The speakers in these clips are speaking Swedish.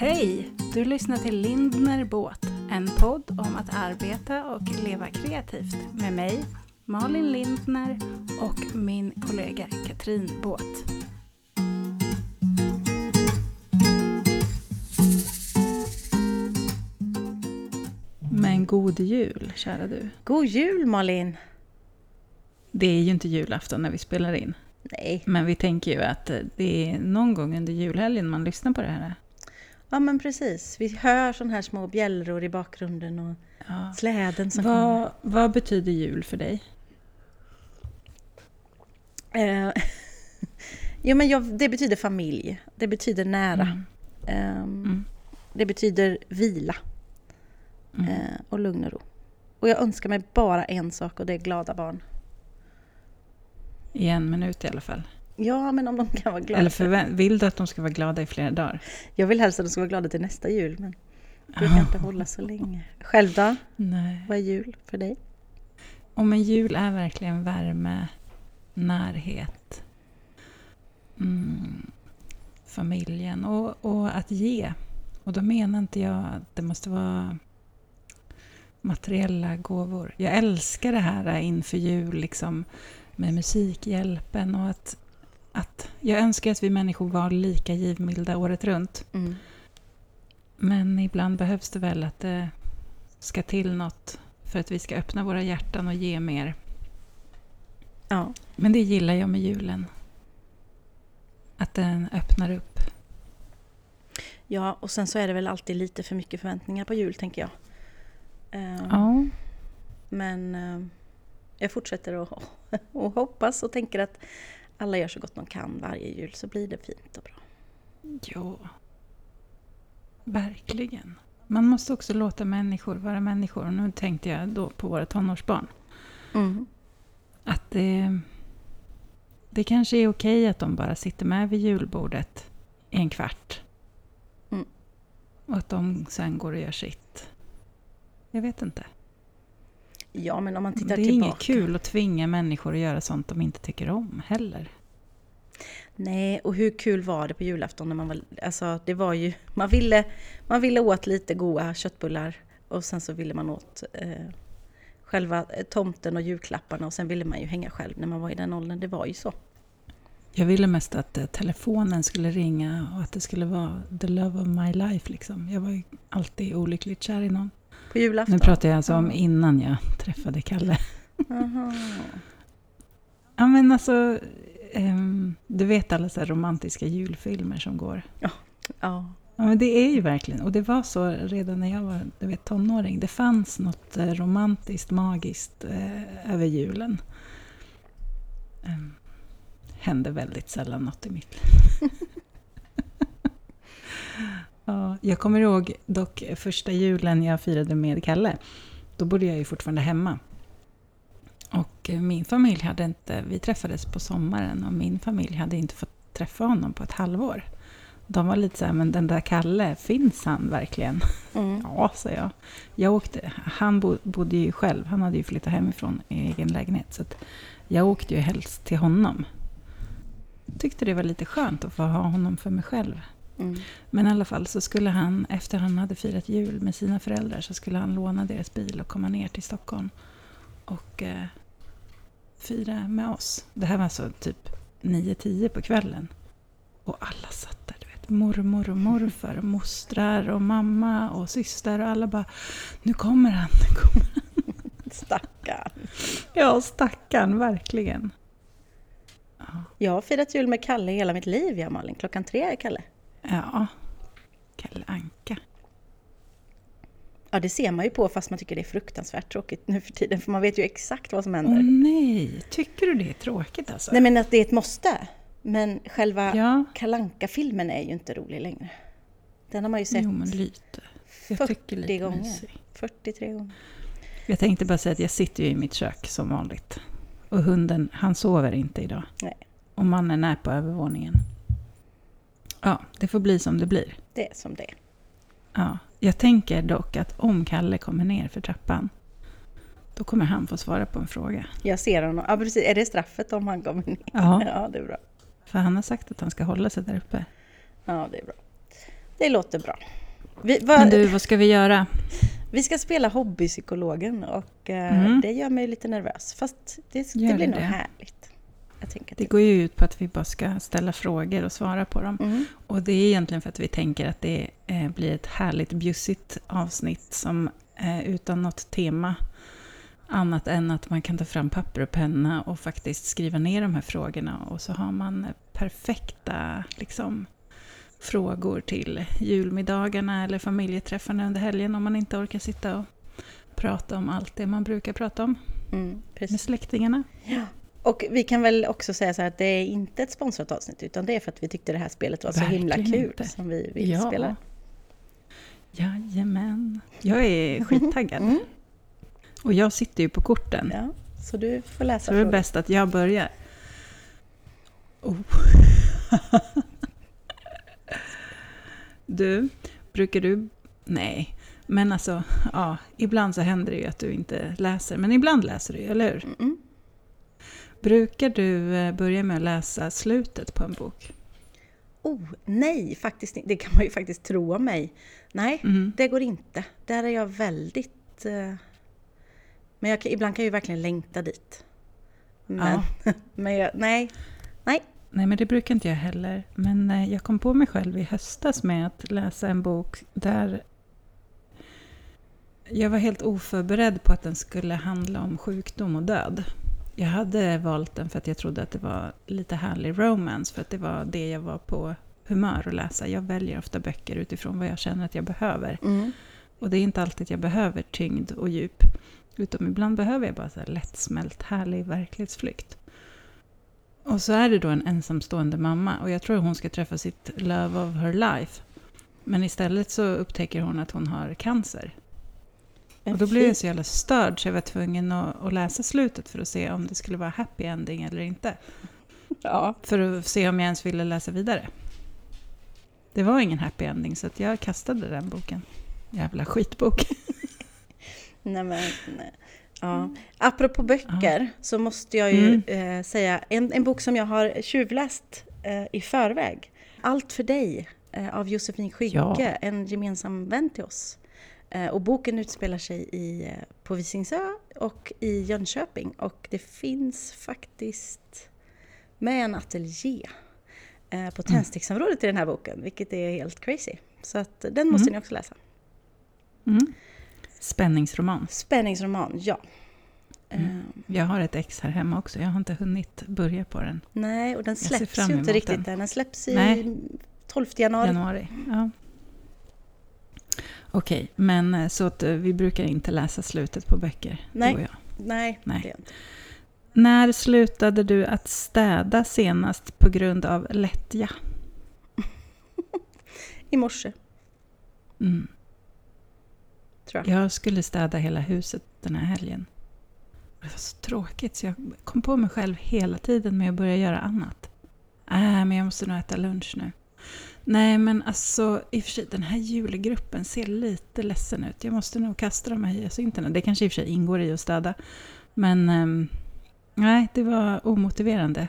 Hej! Du lyssnar till Lindner Båt, en podd om att arbeta och leva kreativt med mig, Malin Lindner och min kollega Katrin Båt. Men god jul, kära du. God jul Malin! Det är ju inte julafton när vi spelar in. Nej. Men vi tänker ju att det är någon gång under julhelgen man lyssnar på det här. Ja men precis. Vi hör sådana här små bjällror i bakgrunden och Ja. släden som kommer. Vad, vad betyder jul för dig? Eh, jo men jag, det betyder familj. Det betyder nära. Mm. Ehm, Mm. Det betyder vila Mm. eh, och lugn och ro. Och jag önskar mig bara en sak och det är glada barn. I en minut i alla fall. Ja men om de kan vara glada. Eller förvä- vill du att de ska vara glada i flera dagar? Jag vill helst att de ska vara glada till nästa jul men det brukar inte hålla så länge. Själv då? Nej. Vad är jul för dig? Och men jul är verkligen värme, närhet, mm, familjen och, och att ge. Och då menar inte jag att det måste vara materiella gåvor. Jag älskar det här inför jul liksom, med Musikhjälpen och att, att jag önskar att vi människor var lika givmilda året runt. Mm. Men ibland behövs det väl att det ska till något för att vi ska öppna våra hjärtan och ge mer. Ja. Men det gillar jag med julen. Att den öppnar upp. Ja, och sen så är det väl alltid lite för mycket förväntningar på jul tänker jag. Ehm, Ja, Men eh, jag fortsätter att hoppas och tänker att alla gör så gott de kan varje jul så blir det fint och bra. ja. Verkligen. Man måste också låta människor vara människor. Och nu tänkte jag då på våra tonårsbarn. Mm. Att det, det kanske är okej att de bara sitter med vid julbordet en kvart. Mm. Och att de sen går och gör sitt. Jag vet inte. Ja, men om man Det tittar är tillbaka. inget kul att tvinga människor att göra sånt de inte tycker om heller. Nej, och hur kul var det på julafton när man var... Alltså, det var ju... Man ville, man ville åt lite goda köttbullar och sen så ville man åt eh, själva eh, tomten och julklapparna och sen ville man ju hänga själv när man var i den åldern. Det var ju så. Jag ville mest att eh, telefonen skulle ringa och att det skulle vara the love of my life. Liksom. Jag var ju alltid olyckligt kär i någon. På julafton. Nu pratar jag alltså om Ja. innan jag träffade Kalle. Aha. Ja men alltså, ehm, du vet alla så romantiska julfilmer som går. Ja. Ja men det är ju verkligen, och det var så redan när jag var du vet, tonåring. Det fanns något eh, romantiskt, magiskt eh, över julen. Um, hände väldigt sällan något i mitt liv. ja, jag kommer ihåg dock första julen jag firade med Kalle. Då bodde jag ju fortfarande hemma. Och min familj hade inte, vi träffades på sommaren och min familj hade inte fått träffa honom på ett halvår. De var lite så här, men den där Kalle, finns han verkligen? Mm. Ja, sa jag. jag åkte, han bo, bodde ju själv, han hade ju flyttat hemifrån i egen lägenhet. Så jag åkte ju helst till honom. Tyckte det var lite skönt att få ha honom för mig själv. Mm. Men i alla fall så skulle han, efter han hade firat jul med sina föräldrar, så skulle han låna deras bil och komma ner till Stockholm. Och eh, fira med oss. Det här var alltså typ 9-10 på kvällen. Och alla satt där, du vet. Mormor och morfar och mostrar och mamma och syster och alla bara Nu kommer han, nu kommer han. Stackarn. Ja, stackarn, verkligen. Ja. Jag har firat jul med Kalle hela mitt liv, jag Malin. Klockan tre är Kalle. Ja. Kalle Anka. Ja, det ser man ju på fast man tycker det är fruktansvärt tråkigt nu för tiden. För man vet ju exakt vad som Åh händer. nej, tycker du det är tråkigt alltså? Nej men att det är ett måste. Men själva Ja, kalanka filmen är ju inte rolig längre. Den har man ju sett jo men lite. Jag tycker 40 lite gånger. mysig. 43 gånger. Jag tänkte bara säga att jag sitter ju i mitt kök som vanligt. Och hunden, han sover inte idag. Nej. Och mannen är på övervåningen. Ja, det får bli som det blir. Det är som det. Ja. Jag tänker dock att om Kalle kommer ner för trappan, då kommer han få svara på en fråga. Jag ser honom. Ja precis, är det straffet om han kommer ner? Ja. Ja, det är bra. För han har sagt att han ska hålla sig där uppe. Ja, det är bra. Det låter bra. Vi, vad, Men du, vad ska vi göra? Vi ska spela hobbypsykologen och eh, mm. det gör mig lite nervös. Fast det, det blir nog härligt. Det går ju ut på att vi bara ska ställa frågor och svara på dem. Mm. Och det är egentligen för att vi tänker att det eh, blir ett härligt bjussigt avsnitt som eh, utan något tema annat än att man kan ta fram papper och penna och faktiskt skriva ner de här frågorna och så har man perfekta liksom, frågor till julmiddagarna eller familjeträffarna under helgen om man inte orkar sitta och prata om allt det man brukar prata om mm, med släktingarna. Ja. Och vi kan väl också säga så här att det är inte ett sponsrat avsnitt utan det är för att vi tyckte det här spelet var Verkligen så himla kul inte. som vi vill ja. spela. Jajamän. Jag är skittaggad. Mm. Och jag sitter ju på korten. Ja, så du får läsa Så det är bäst att jag börjar. Oh. Du, brukar du... Nej, men alltså, ja, ibland så händer det ju att du inte läser. Men ibland läser du ju, eller hur? Mm. Brukar du eh, börja med att läsa slutet på en bok? Oh, nej, faktiskt. Det kan man ju faktiskt tro om mig. Nej, mm. det går inte. Där är jag väldigt... Uh... Men jag, ibland kan jag ju verkligen längta dit. Men, ja. men jag, nej, nej, Nej, men det brukar inte jag heller. Men eh, jag kom på mig själv i höstas med att läsa en bok där jag var helt oförberedd på att den skulle handla om sjukdom och död. Jag hade valt den för att jag trodde att det var lite härlig romance, för att det var det jag var på humör att läsa. Jag väljer ofta böcker utifrån vad jag känner att jag behöver. Mm. Och det är inte alltid jag behöver tyngd och djup. Utan ibland behöver jag bara så lättsmält, härlig verklighetsflykt. Och så är det då en ensamstående mamma och jag tror hon ska träffa sitt love of her life. Men istället så upptäcker hon att hon har cancer. Och då blir jag så jävla störd så jag var tvungen att, att, läsa slutet för att se om det skulle vara happy ending eller inte. Ja. För att se om jag ens ville läsa vidare. Det var ingen happy ending så att jag kastade den boken. Jävla skitbok. nej men, nej. Ja. Apropå böcker ja. så måste jag ju mm. eh, säga en, en bok som jag har tjuvläst eh, i förväg. Allt för dig eh, av Josefin Skygge, ja. en gemensam vän till oss. Eh, och boken utspelar sig i, eh, på Visingsö och i Jönköping och det finns faktiskt med en ateljé eh, på mm. tändsticksområdet i den här boken, vilket är helt crazy. Så att den måste mm. ni också läsa. Mm. Spänningsroman. Spänningsroman, ja. Mm. Jag har ett ex här hemma också. Jag har inte hunnit börja på den. Nej, och den släpps ju inte riktigt den. Den släpps i Nej. 12 januari. januari. Ja. Okej, men eh, så att eh, vi brukar inte läsa slutet på böcker, Nej, du och jag. Nej, Nej. det. När slutade du att städa senast på grund av lättja? I morse. Mm jag. Jag skulle städa hela huset den här helgen. Det var så tråkigt så jag kom på mig själv hela tiden med att börja göra annat. Äh, men jag måste nog äta lunch nu. Nej, men alltså i och för sig, den här julgruppen ser lite ledsen ut. Jag måste nog kasta de här hyacinterna. Det kanske i och för sig ingår i att städa. Men um, nej, det var omotiverande.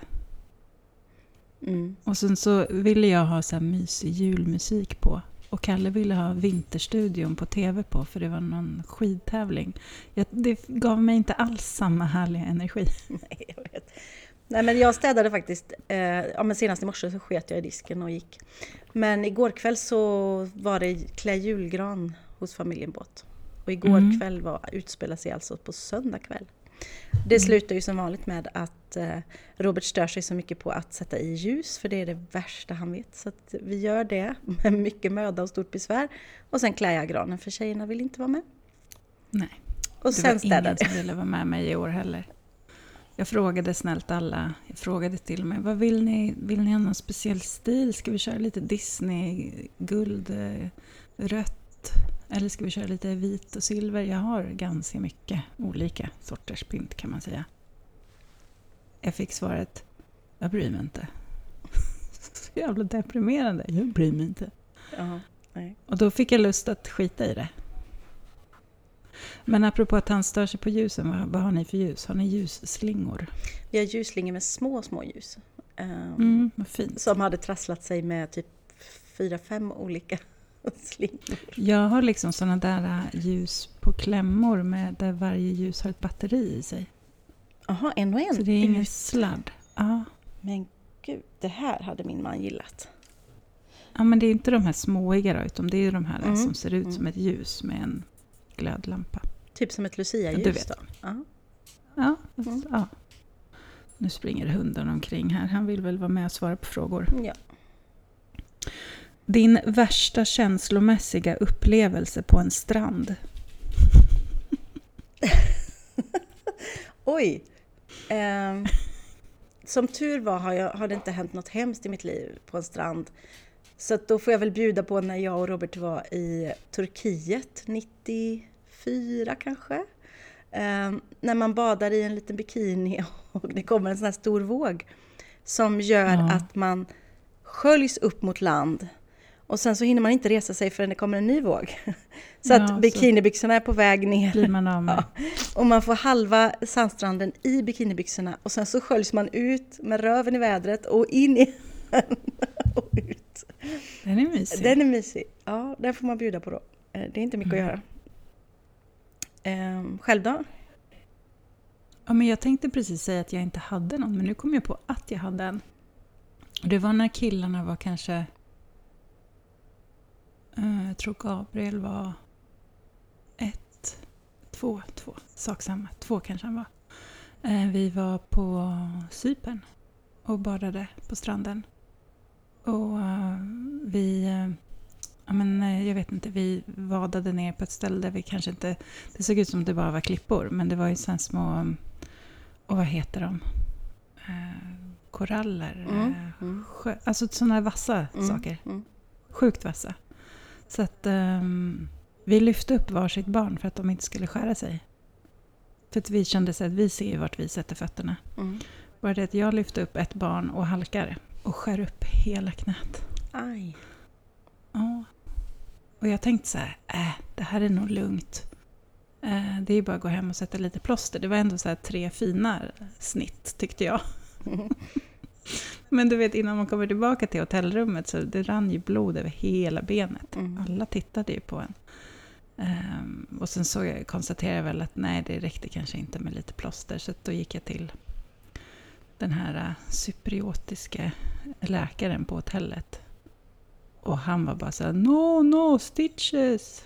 Mm. Och sen så ville jag ha så här mysig julmusik på. Och Kalle ville ha Vinterstudion på tv på för det var någon skidtävling. Jag, det gav mig inte alls samma härliga energi. Nej, jag vet. Nej, men jag städade faktiskt. Eh, ja, men senast i morse så sket jag i disken och gick. Men igår kväll så var det klä julgran hos familjen Båt. Och igår mm. kväll var, utspelade sig alltså på söndag kväll. Det mm. slutar ju som vanligt med att eh, Robert stör sig så mycket på att sätta i ljus, för det är det värsta han vet. Så vi gör det med mycket möda och stort besvär. Och sen klär jag granen, för tjejerna vill inte vara med. Nej, och det var ingen som ville vara med mig i år heller. Jag frågade snällt alla, jag frågade till med, vad vill ni, vill ni ha någon speciell stil? Ska vi köra lite Disney, guld, eh, rött? Eller ska vi köra lite vit och silver? Jag har ganska mycket olika sorters pynt kan man säga. Jag fick svaret, jag bryr mig inte. Så jävla deprimerande. Jag bryr mig inte. Ja, nej. Och då fick jag lust att skita i det. Men apropå att han stör sig på ljusen, vad, vad har ni för ljus? Har ni ljusslingor? Vi har ljusslingor med små, små ljus. Um, mm. Som hade trasslat sig med typ fyra, fem olika slingor. Jag har liksom såna där äh, ljus på klämmor med, där varje ljus har ett batteri i sig. Jaha, en och en? Så det är ingen sladd. Ja. Men gud, det här hade min man gillat. ja, men det är inte de här småiga då, utan det är de här Mm, som ser ut mm. som ett ljus med en glödlampa. Typ som ett lucialjus Du vet. då? Ja. Ja, Mm. ja. Nu springer hunden omkring här. Han vill väl vara med och svara på frågor. ja. Din värsta känslomässiga upplevelse på en strand? Oj! Ehm, som tur var har, jag, har det inte hänt något hemskt i mitt liv på en strand. Så då får jag väl bjuda på när jag och Robert var i Turkiet 94 kanske. Ehm, när man badar i en liten bikini och det kommer en sån här stor våg som gör Ja. att man sköljs upp mot land och sen så hinner man inte resa sig förrän det kommer en ny våg. Så Ja, att så- bikinibyxorna är på väg ner. Man? Ja. Och man får halva sandstranden i bikinibyxorna och sen så sköljs man ut med röven i vädret och in i och ut. Den är mysig. Den är mysig. Ja, den får man bjuda på då. Eh, Det är inte mycket att göra. Ehm, själv då? Ja, men jag tänkte precis säga att jag inte hade någon, men nu kom jag på att jag hade en. Det var när killarna var kanske... Eh, jag tror Gabriel var ett, två, två, sak samma. Två kanske han var. Eh, vi var på Cypern och badade på stranden. Och eh, vi eh, men, eh, jag vet inte, vi vadade ner på ett ställe där vi kanske inte... Det såg ut som det bara var klippor, men det var ju här små... Och vad heter de? Eh, koraller. Mm, eh, mm. sjö, alltså sådana vassa Mm, saker. mm. Sjukt vassa. Så att ehm, vi lyfte upp varsitt barn för att de inte skulle skära sig. För att vi kände så att vi ser ju vart vi sätter fötterna. Mm. Bara det att jag lyfte upp ett barn och halkar och skär upp hela knät. Aj. Ja. Och jag tänkte så här, äh, det här är nog lugnt. Eh, det är bara att gå hem och sätta lite plåster. Det var ändå så här tre fina snitt tyckte jag. Men du vet innan man kommer tillbaka till hotellrummet så det rann ju blod över hela benet. Mm. Alla tittade ju på en. Ehm, och sen så jag, konstaterade jag väl att nej, det räckte kanske inte med lite plåster. Så då gick jag till den här uh, cypriotiska läkaren på hotellet. Och han var bara så här, no, no, stitches.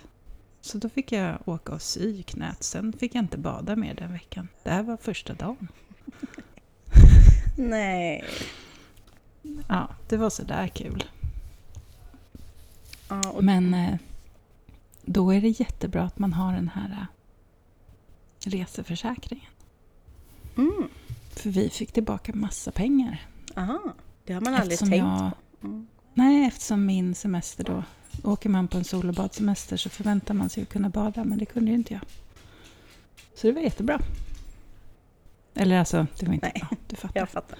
Så då fick jag åka och sy knät. Sen fick jag inte bada mer den veckan. Det här var första dagen. Nej. Ja, det var så där kul. Ja, och, Men eh, då är det jättebra att man har den här eh, reseförsäkringen. mm. För vi fick tillbaka massa pengar. Aha, det har man aldrig Eftersom tänkt jag- på. Mm. Nej, eftersom min semester då, åker man på en sol och badsemester så förväntar man sig att kunna bada, men det kunde ju inte jag. Så det var jättebra. Eller alltså, det var inte Nej. bra, du fattar. Jag fattar.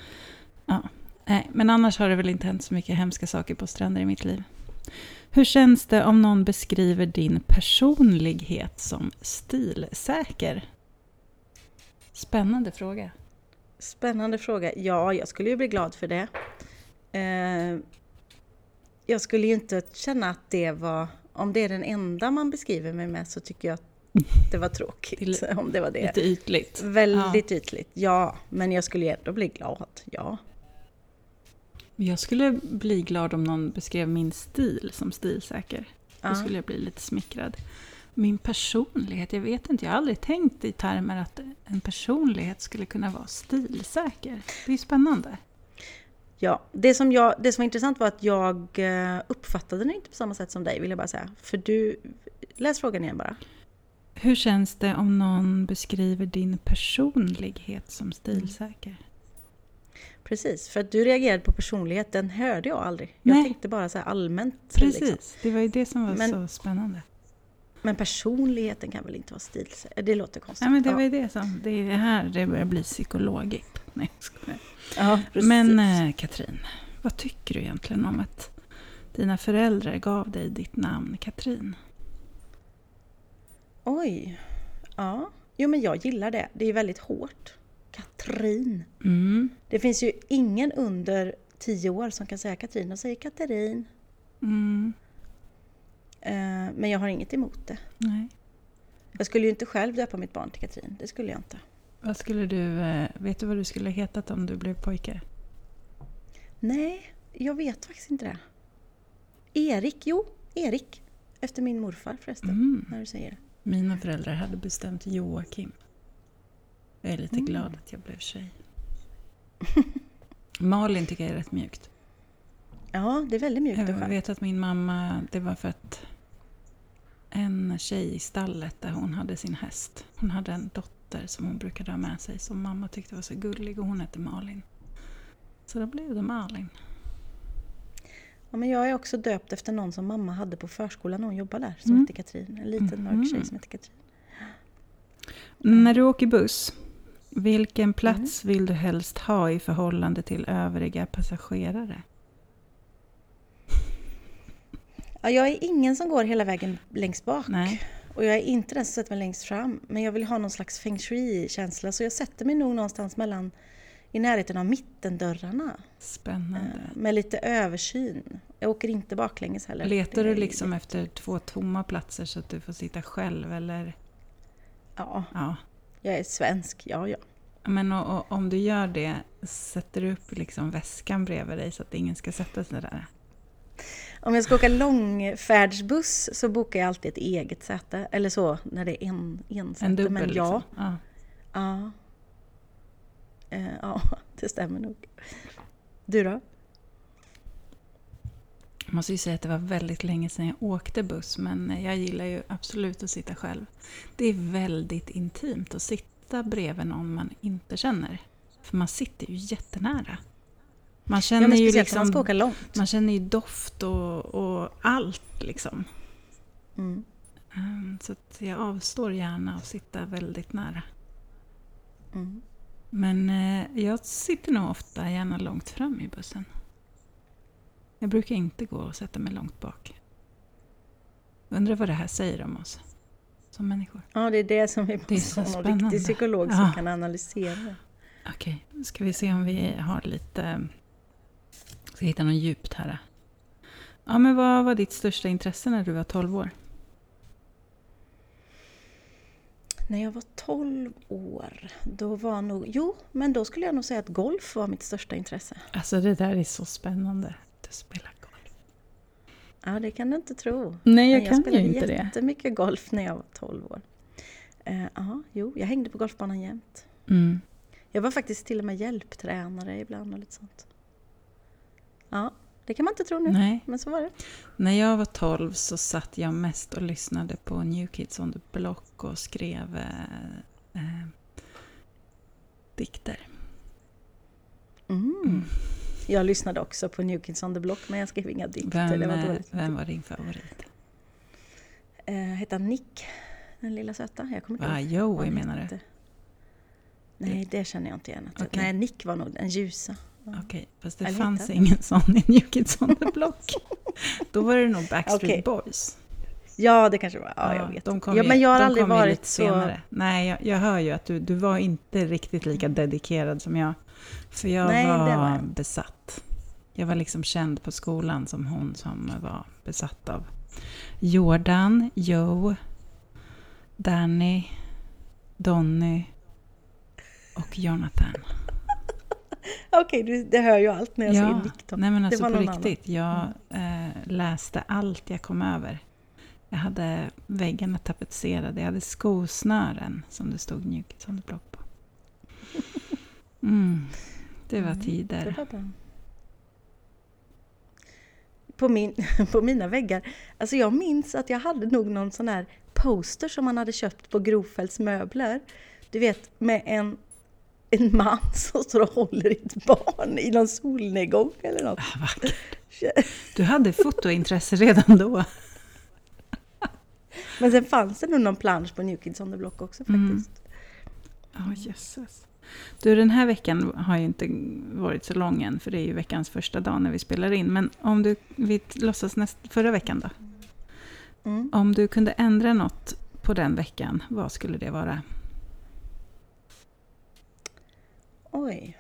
Nej, men annars har det väl inte hänt så mycket hemska saker på stränder i mitt liv. Hur känns det om någon beskriver din personlighet som stilsäker? Spännande fråga. Spännande fråga. Ja, jag skulle ju bli glad för det. Eh, jag skulle ju inte känna att det var... Om det är den enda man beskriver mig med så tycker jag att det var tråkigt. Om det var det. Lite ytligt. Väldigt ytligt, ja. Men jag skulle ju ändå bli glad, ja. Jag skulle bli glad om någon beskrev min stil som stilsäker. Då Ja. skulle jag bli lite smickrad. Min personlighet, jag vet inte, jag har aldrig tänkt i termer att en personlighet skulle kunna vara stilsäker. Det är ju spännande. Ja, det som, jag, det som var intressant var att jag eh, uppfattade den inte på samma sätt som dig, vill jag bara säga. För du... Läs frågan igen bara. Hur känns det om någon beskriver din personlighet som stilsäker? Precis, för att du reagerade på personlighet, den hörde jag aldrig. Jag Nej. tänkte bara så allmänt. Precis, liksom. det var ju det som var Men- så spännande. Men personligheten kan väl inte vara stilsäker? Det låter konstigt. Ja, men det var ju det som, det är här det börjar bli psykologiskt. Nej, jag ja, precis. Men eh, Katrin, vad tycker du egentligen om att dina föräldrar gav dig ditt namn Katrin? Oj. Ja. Jo, men jag gillar det. Det är väldigt hårt. Katrin. Mm. Det finns ju ingen under tio år som kan säga Katrin. De säger Katarin. Mm. Eh, men jag har inget emot det. Nej. Jag skulle ju inte själv döpa mitt barn till Katrin. Det skulle jag inte. Vad skulle du... eh, Vet du vad du skulle hetat om du blev pojke? Nej, jag vet faktiskt inte det. Erik, jo, Erik. Efter min morfar förresten, Mm. när du säger det. Mina föräldrar hade bestämt Joakim. Jag är lite Mm. glad att jag blev tjej. Malin tycker jag är rätt mjukt. Ja, det är väldigt mjukt och Jag skönt. vet att min mamma, det var för att en tjej i stallet där hon hade sin häst. Hon hade en dotter som hon brukade ha med sig som mamma tyckte var så gullig och hon hette Malin. Så då blev det Malin. Ja, men jag är också döpt efter någon som mamma hade på förskolan när hon jobbade där, som Mm. hette Katrin. En liten mörk Mhm. tjej som hette Katrin. När du åker buss, vilken plats vill du helst ha i förhållande till övriga passagerare? Ja, jag är ingen som går hela vägen längst bak. Nej. Och jag är inte den som sätter mig längst fram. Men jag vill ha någon slags feng shui-känsla. Så jag sätter mig nog någonstans mellan, i närheten av mittendörrarna. Spännande. Eh, Med lite översyn. Jag åker inte baklänges heller. Letar du är- liksom efter två tomma platser så att du får sitta själv eller? Ja, Ja. jag är svensk. Ja, ja. Men och, och, om du gör det, sätter du upp liksom väskan bredvid dig så att ingen ska sätta sig där? Om jag ska åka långfärdsbuss så bokar jag alltid ett eget säte. Eller så, när det är en, en säte. En dubbel Men ja, liksom? Ja. ja. Eh, ja, det stämmer nog. Du då? Jag måste ju säga att det var väldigt länge sedan jag åkte buss, men jag gillar ju absolut att sitta själv. Det är väldigt intimt att sitta bredvid någon man inte känner. För man sitter ju jättenära. Man Ja, känner men ju man ska liksom... åka långt. Man känner ju doft och, och allt liksom. Mm. Mm, Så att jag avstår gärna att sitta väldigt nära. Mm. Men eh, jag sitter nog ofta gärna långt fram i bussen. Jag brukar inte gå och sätta mig långt bak. Undrar vad det här säger om oss som människor. Ja, det är det som vi Det är så spännande. riktig psykolog som Ja. kan analysera. Okej, ska vi se om vi har lite... Ska hitta något djupt här. Ja, men vad var ditt största intresse när du var 12 år? När jag var 12 år, då var nog... Jo, men då skulle jag nog säga att golf var mitt största intresse. Alltså det där är så spännande. Du spelar golf. Ja, det kan du inte tro. Nej, jag, Men kan ju spelade inte det. jättemycket golf när jag var 12 år. Ja, jo, jag hängde på golfbanan jämt. Mm. Jag var faktiskt till och med hjälptränare ibland och lite sånt. Ja, det kan man inte tro nu, Nej. men så var det. När jag var 12 så satt jag mest och lyssnade på New Kids on the Block och skrev eh, eh, dikter. Mm. Mm. Jag lyssnade också på New Kids on the Block, men jag skrev inga dikter. Vem, det var eh, dåligt. vem var din favorit? Eh, hette han Nick, den lilla söta? Jag kommer inte Ah, ihåg. Joey menar du? Nej, det känner jag inte igen. Okej. Nej, Nick var nog den ljusa. Ja. Okej, fast det Eller fanns ingen sån i New Kids on the Block. Då var det nog Backstreet Okej. Boys. Ja, det kanske var. Ja, jag vet. de kom ja, men jag har de aldrig varit lite så... senare. Nej, jag, jag hör ju att du, du var inte riktigt lika dedikerad som jag. För jag Nej, var, var jag. besatt. Jag var liksom känd på skolan som hon som var besatt av Jordan, Joe, Danny, Donny och Jonathan. Okej, du- det hör ju allt när jag säger Nick. då. nej men Det alltså var på någon annan. riktigt. Jag eh, läste allt jag kom över. Jag hade väggarna tapetserade. Jag hade skosnören som det stod Kids on the Block på. Mm, det var Mm, Det tider. var bra. På, min, på mina väggar, alltså jag minns att jag hade nog någon sån här poster som man hade köpt på Grofeldts möbler. Du vet, med en, en man som står och håller i ett barn i någon solnedgång eller något. Ah, vackert. Du hade fotointresse redan då. Men sen fanns det nog någon plansch på New Kids on the Block också Mm. faktiskt. Ja, jösses. Du, den här veckan har ju inte varit så lång än, för det är ju veckans första dag när vi spelar in. Men om du, vi låtsas näst, förra veckan då. Mm. Om du kunde ändra något på den veckan, vad skulle det vara? Oj.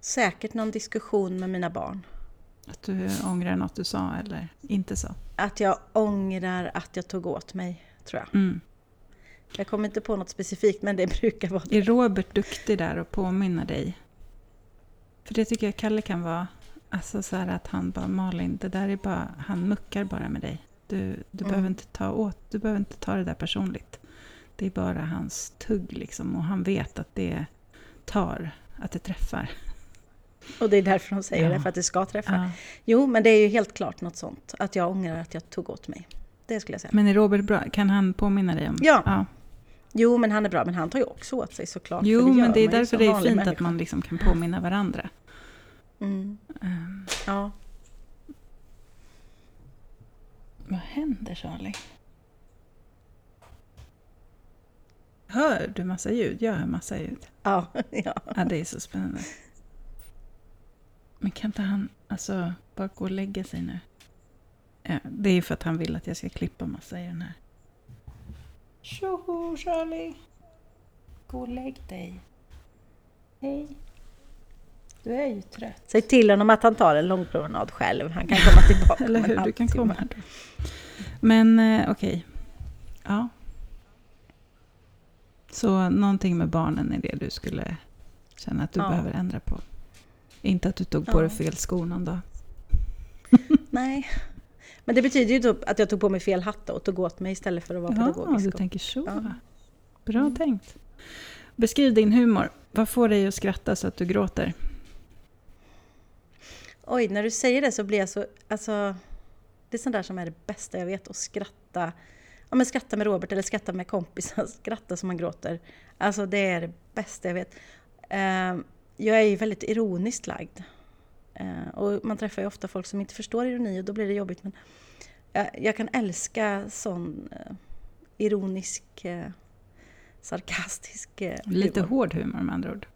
Säkert någon diskussion med mina barn. Att du ångrar något du sa eller inte sa? Att jag ångrar att jag tog åt mig, tror jag. Mm. Jag kommer inte på något specifikt, men det brukar vara det. Är Robert duktig där och påminna dig? För det tycker jag Kalle kan vara. Alltså så här att han bara, Malin, det där är bara, han muckar bara med dig. Du, du, Mm. behöver inte ta åt, du behöver inte ta det där personligt. Det är bara hans tugg liksom och han vet att det tar, att det träffar. Och det är därför de säger Ja. det, för att det ska träffa. Ja. Jo, men det är ju helt klart något sånt. Att jag ångrar att jag tog åt mig. Det skulle jag säga. Men är Robert bra? Kan han påminna dig om? Ja. ja. Jo, men han är bra. Men han tar ju också åt sig såklart. Jo, gör men det är därför det är fint att människa. man liksom kan påminna varandra. Mm. Ehm, Ja. vad händer Charlie? Hör du massa ljud? Jag hör massa ljud. Ja, ja. Ja, det är så spännande. Men kan inte han alltså bara gå och lägga sig nu? Ja, det är ju för att han vill att jag ska klippa massa i den här. Tjoho Charlie! Gå och lägg dig. Hej. Du är ju trött. Säg till honom att han tar en lång promenad själv. Han kan komma tillbaka Eller hur, du kan komma. Men eh, okej. Ja. Så någonting med barnen är det du skulle känna att du Ja. behöver ändra på? Inte att du tog på Ja. dig fel skor någon dag? Nej. Men det betyder ju typ att jag tog på mig fel hatt och tog åt mig istället för att vara Ja, pedagogisk. du och- tänker så. Ja. Bra Mm. tänkt. Beskriv din humor. Vad får dig att skratta så att du gråter? Oj, när du säger det så blir jag så... Alltså, det är sånt där som är det bästa jag vet, att skratta. Ja, men skratta med Robert eller skratta med kompisar, skratta som man gråter. Alltså det är det bästa jag vet. Eh, jag är ju väldigt ironiskt lagd. Eh, och man träffar ju ofta folk som inte förstår ironi och då blir det jobbigt. Men jag, kan älska sån eh, ironisk, eh, sarkastisk eh, Lite humor. hård humor med andra ord.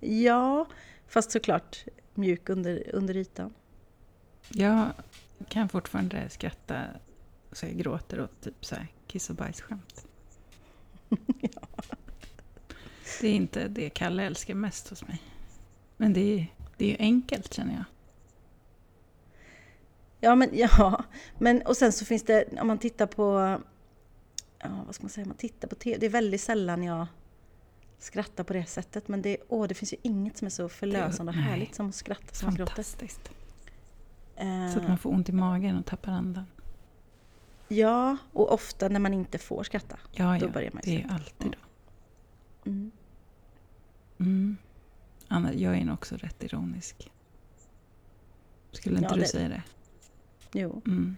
Ja, fast såklart mjuk under, under ytan. Jag kan fortfarande skratta så jag gråter åt typ så här kiss och bajsskämt. Det är inte det Kalle älskar mest hos mig. Men det är, det är ju enkelt känner jag. Ja, men ja. Men, och sen så finns det, om man tittar på, ja, vad ska man säga, man tittar på TV, det är väldigt sällan jag skrattar på det sättet. Men det, åh, det finns ju inget som är så förlösande och härligt som att skratta som man gråter. Fantastiskt. Eh, Så att man får ont i magen och tappar andan. Ja, och ofta när man inte får skratta. Ja, Då ja. börjar man ju Det är alltid då. Mm. Mm. Anna, jag är nog också rätt ironisk. Skulle inte Ja, du det- säga det? Jo, Mm.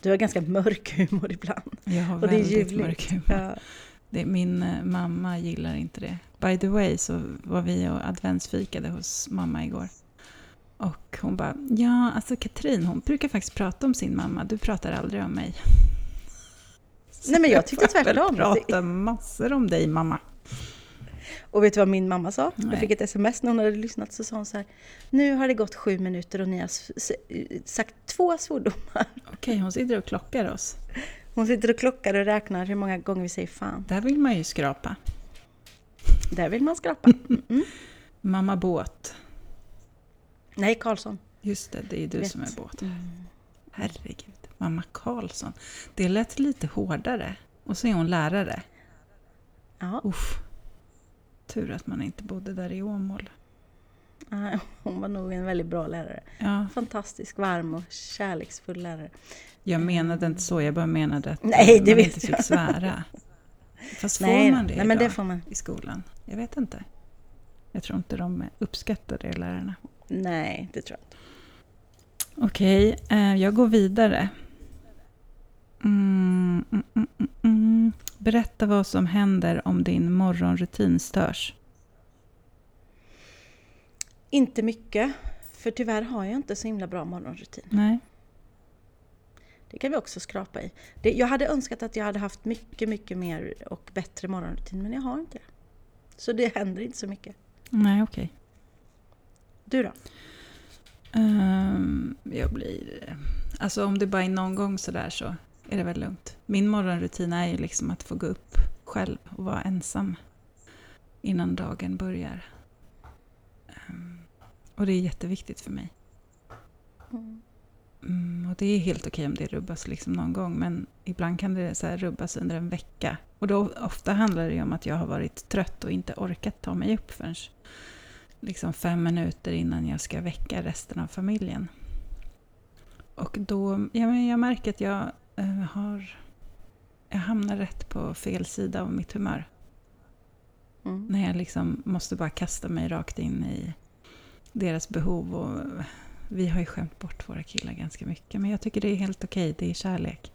du har ganska mörk humor ibland. Jag har Och det är väldigt ljuvligt. mörk humor. Ja. Det, min eh, mamma gillar inte det. By the way så var vi och adventsfikade hos mamma igår. Och hon bara, ja alltså Katrin hon brukar faktiskt prata om sin mamma, du pratar aldrig om mig. Så Nej, men jag tyckte tvärtom. prata massor om dig mamma. Och vet du vad min mamma sa? Nej. Jag fick ett sms när hon hade lyssnat så sa hon så här. Nu har det gått sju minuter och ni har sagt två svordomar. Okej, hon sitter och klockar oss. Hon sitter och klockar och räknar hur många gånger vi säger fan. Där vill man ju skrapa. Där vill man skrapa. Mm. Mamma båt. Nej, Karlsson. Just det, det är du som är båt. Mm. Herregud, mamma Karlsson. Det lät lite hårdare. Och så är hon lärare. Ja, Uff. Tur att man inte bodde där i Åmål. nej, hon var nog en väldigt bra lärare. Ja, Fantastisk, varm och kärleksfull lärare. jag menade inte så, jag bara menade att Nej, eh, man inte fick jag. svära. Fast får Nej, man det nej men det får man. i skolan? Jag vet inte. Jag tror inte de uppskattar det, lärarna. Nej, det tror jag inte. Okej, eh, jag går vidare. Mm, mm, mm, mm, mm. Berätta vad som händer om din morgonrutin störs. Inte mycket. För tyvärr har jag inte så himla bra morgonrutin. Nej, Det kan vi också skrapa i. Det, jag hade önskat att jag hade haft mycket, mycket mer och bättre morgonrutin, men jag har inte det. Så det händer inte så mycket. nej okej. Du då? Ehm, jag blir... Alltså om det bara är någon gång sådär så är det väl lugnt. Min morgonrutin är ju liksom att få gå upp själv och vara ensam innan dagen börjar. Ehm, och det är jätteviktigt för mig. Mm, och det är helt okej om det rubbas liksom någon gång, men ibland kan det så rubbas under en vecka. Och då, ofta handlar det om att jag har varit trött och inte orkat ta mig upp förrän liksom fem minuter innan jag ska väcka resten av familjen. Och då, ja, men jag märker att jag eh, har... Jag hamnar rätt på fel sida av mitt humör. Mm. När jag liksom måste bara kasta mig rakt in i deras behov. Och vi har ju skämt bort våra killar ganska mycket. Men jag tycker det är helt okej, det är kärlek.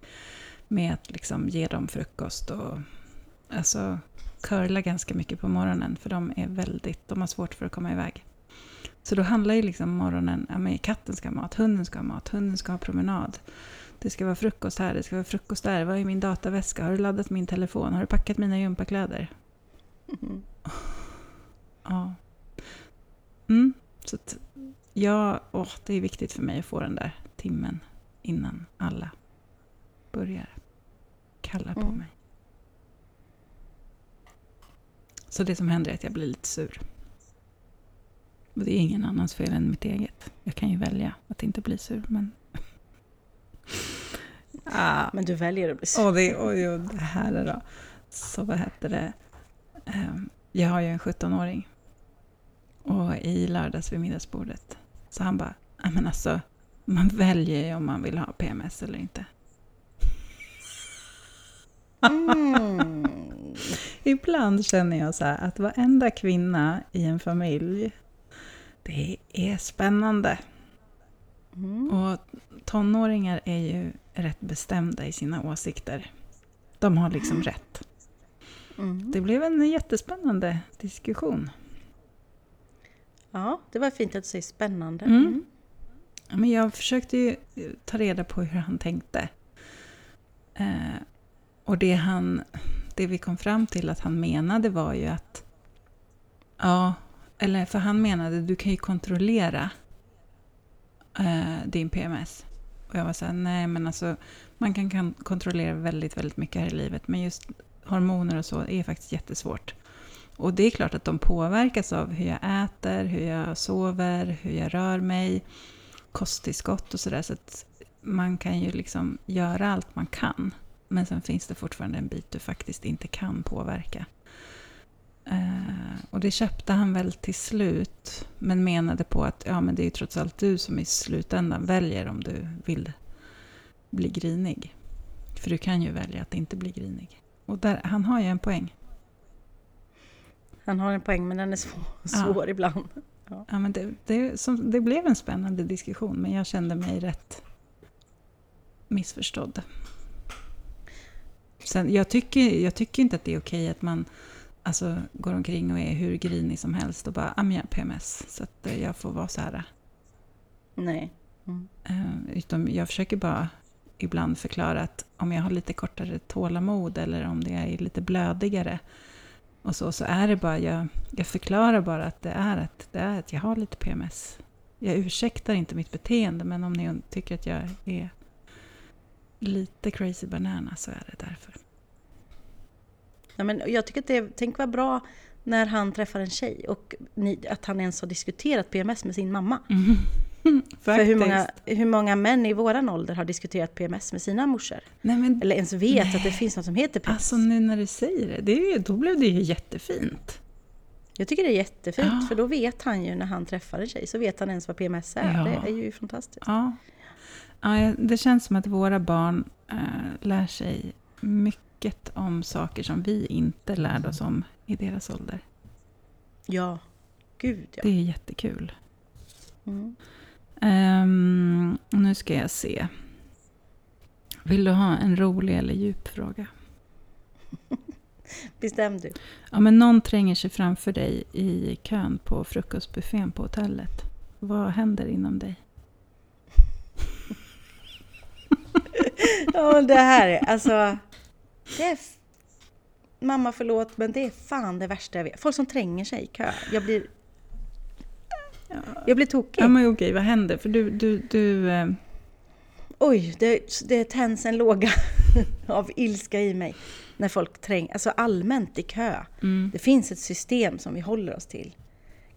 Med att liksom ge dem frukost och alltså, curla ganska mycket på morgonen. För de är väldigt, de har svårt för att komma iväg. Så då handlar ju liksom morgonen, ja men katten ska ha mat, hunden ska ha mat, hunden ska ha promenad. Det ska vara frukost här, det ska vara frukost där. Vad är min dataväska? Har du laddat min telefon? Har du packat mina gympakläder? Mm. Ja. Mm, så att ja, åh, det är viktigt för mig att få den där timmen innan alla börjar kalla på Mm. mig. Så det som händer är att jag blir lite sur. Och det är ingen annans fel än mitt eget. Jag kan ju välja att inte bli sur, men... ah. Men du väljer att bli sur. Och det, och det här är då. Så vad heter det? Ehm, Jag har ju en 17-åring. Och i lördags vid middagsbordet så han bara, "Ja, men alltså, man väljer ju om man vill ha PMS eller inte. Mm. Ibland känner jag så här att varenda kvinna i en familj, det är spännande. Mm. Och tonåringar är ju rätt bestämda i sina åsikter. De har liksom rätt. Mm. Det blev en jättespännande diskussion. Ja, det var fint att du säger spännande. Mm. Ja, Men jag försökte ju ta reda på hur han tänkte. Eh, och det, han, det vi kom fram till att han menade var ju att... Ja, eller för han menade du kan ju kontrollera eh, din PMS. Och jag var så här, nej men alltså man kan, kan kontrollera väldigt, väldigt mycket här i livet. Men just hormoner och så är faktiskt jättesvårt. Och det är klart att de påverkas av hur jag äter, hur jag sover, hur jag rör mig, kosttillskott och sådär. Så att man kan ju liksom göra allt man kan. Men sen finns det fortfarande en bit du faktiskt inte kan påverka. Eh, och det köpte han väl till slut. Men menade på att ja, men det är ju trots allt du som i slutändan väljer om du vill bli grinig. För du kan ju välja att inte bli grinig. Och där, han har ju en poäng. Han har en poäng men den är svår, svår ibland. Ja, men det, det, som, det blev en spännande diskussion, men jag kände mig rätt missförstådd. Sen, jag, tycker, jag tycker inte att det är okej att man alltså, går omkring och är hur grinig som helst och bara ah, jag har PMS, så att eh, jag får vara så här. Nej. Mm. Eh, utan jag försöker bara ibland förklara att om jag har lite kortare tålamod eller om det är lite blödigare och så, så är det bara, jag, jag förklarar bara att det är att, det är att jag har lite PMS. Jag ursäktar inte mitt beteende, men om ni tycker att jag är lite crazy banana så är det därför. Ja, men jag tycker att det, tänk vad bra när han träffar en tjej och ni, att han ens har diskuterat PMS med sin mamma. För hur många, hur många män i våran ålder har diskuterat PMS med sina morsor? Nej, men, Eller ens vet Nej. att det finns något som heter PMS? alltså nu när du säger det, det är då blev det ju jättefint. Jag tycker det är jättefint, Ja. för då vet han ju när han träffar en tjej, så vet han ens vad PMS är. Ja. Det är ju fantastiskt. Ja. Ja, det känns som att våra barn eh, lär sig mycket om saker som vi inte lärde oss om i deras ålder. Ja, gud ja. Det är jättekul. Mm. Ehm, nu ska jag se. Vill du ha en rolig eller djup fråga? Bestäm du. Ja, men någon tränger sig framför dig i kön på frukostbuffén på hotellet. Vad händer inom dig? Ja, det här är alltså... Det är, mamma förlåt, men det är fan det värsta jag vet. Folk som tränger sig i kö. Jag blir... Jag blir tokig. Ja, men okej, vad händer? För du, du, du... eh, Oj, det, det tänds en låga av ilska i mig. När folk tränger, alltså allmänt i kö. Mm, Det finns ett system som vi håller oss till.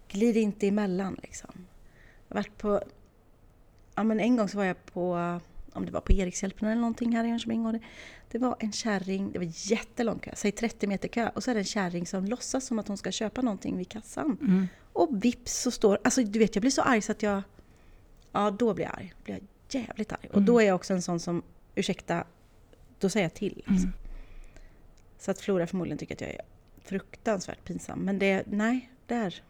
Glid inte emellan liksom. Jag har varit på... ja men en gång så var jag på, om det var på Erikshjälpen eller någonting här i Jönköping. och Det, det var en kärring, det var jättelång kö, säg 30 meter kö. Och så är det en kärring som låtsas som att hon ska köpa någonting vid kassan. Mm. Och vips så står, alltså du vet jag blir så arg så att jag, ja då blir jag arg. Då blir jag jävligt arg. Och Mm. då är jag också en sån som, ursäkta, då säger jag till. Liksom. Mm. Så att Flora förmodligen tycker att jag är fruktansvärt pinsam. Men det, nej, där,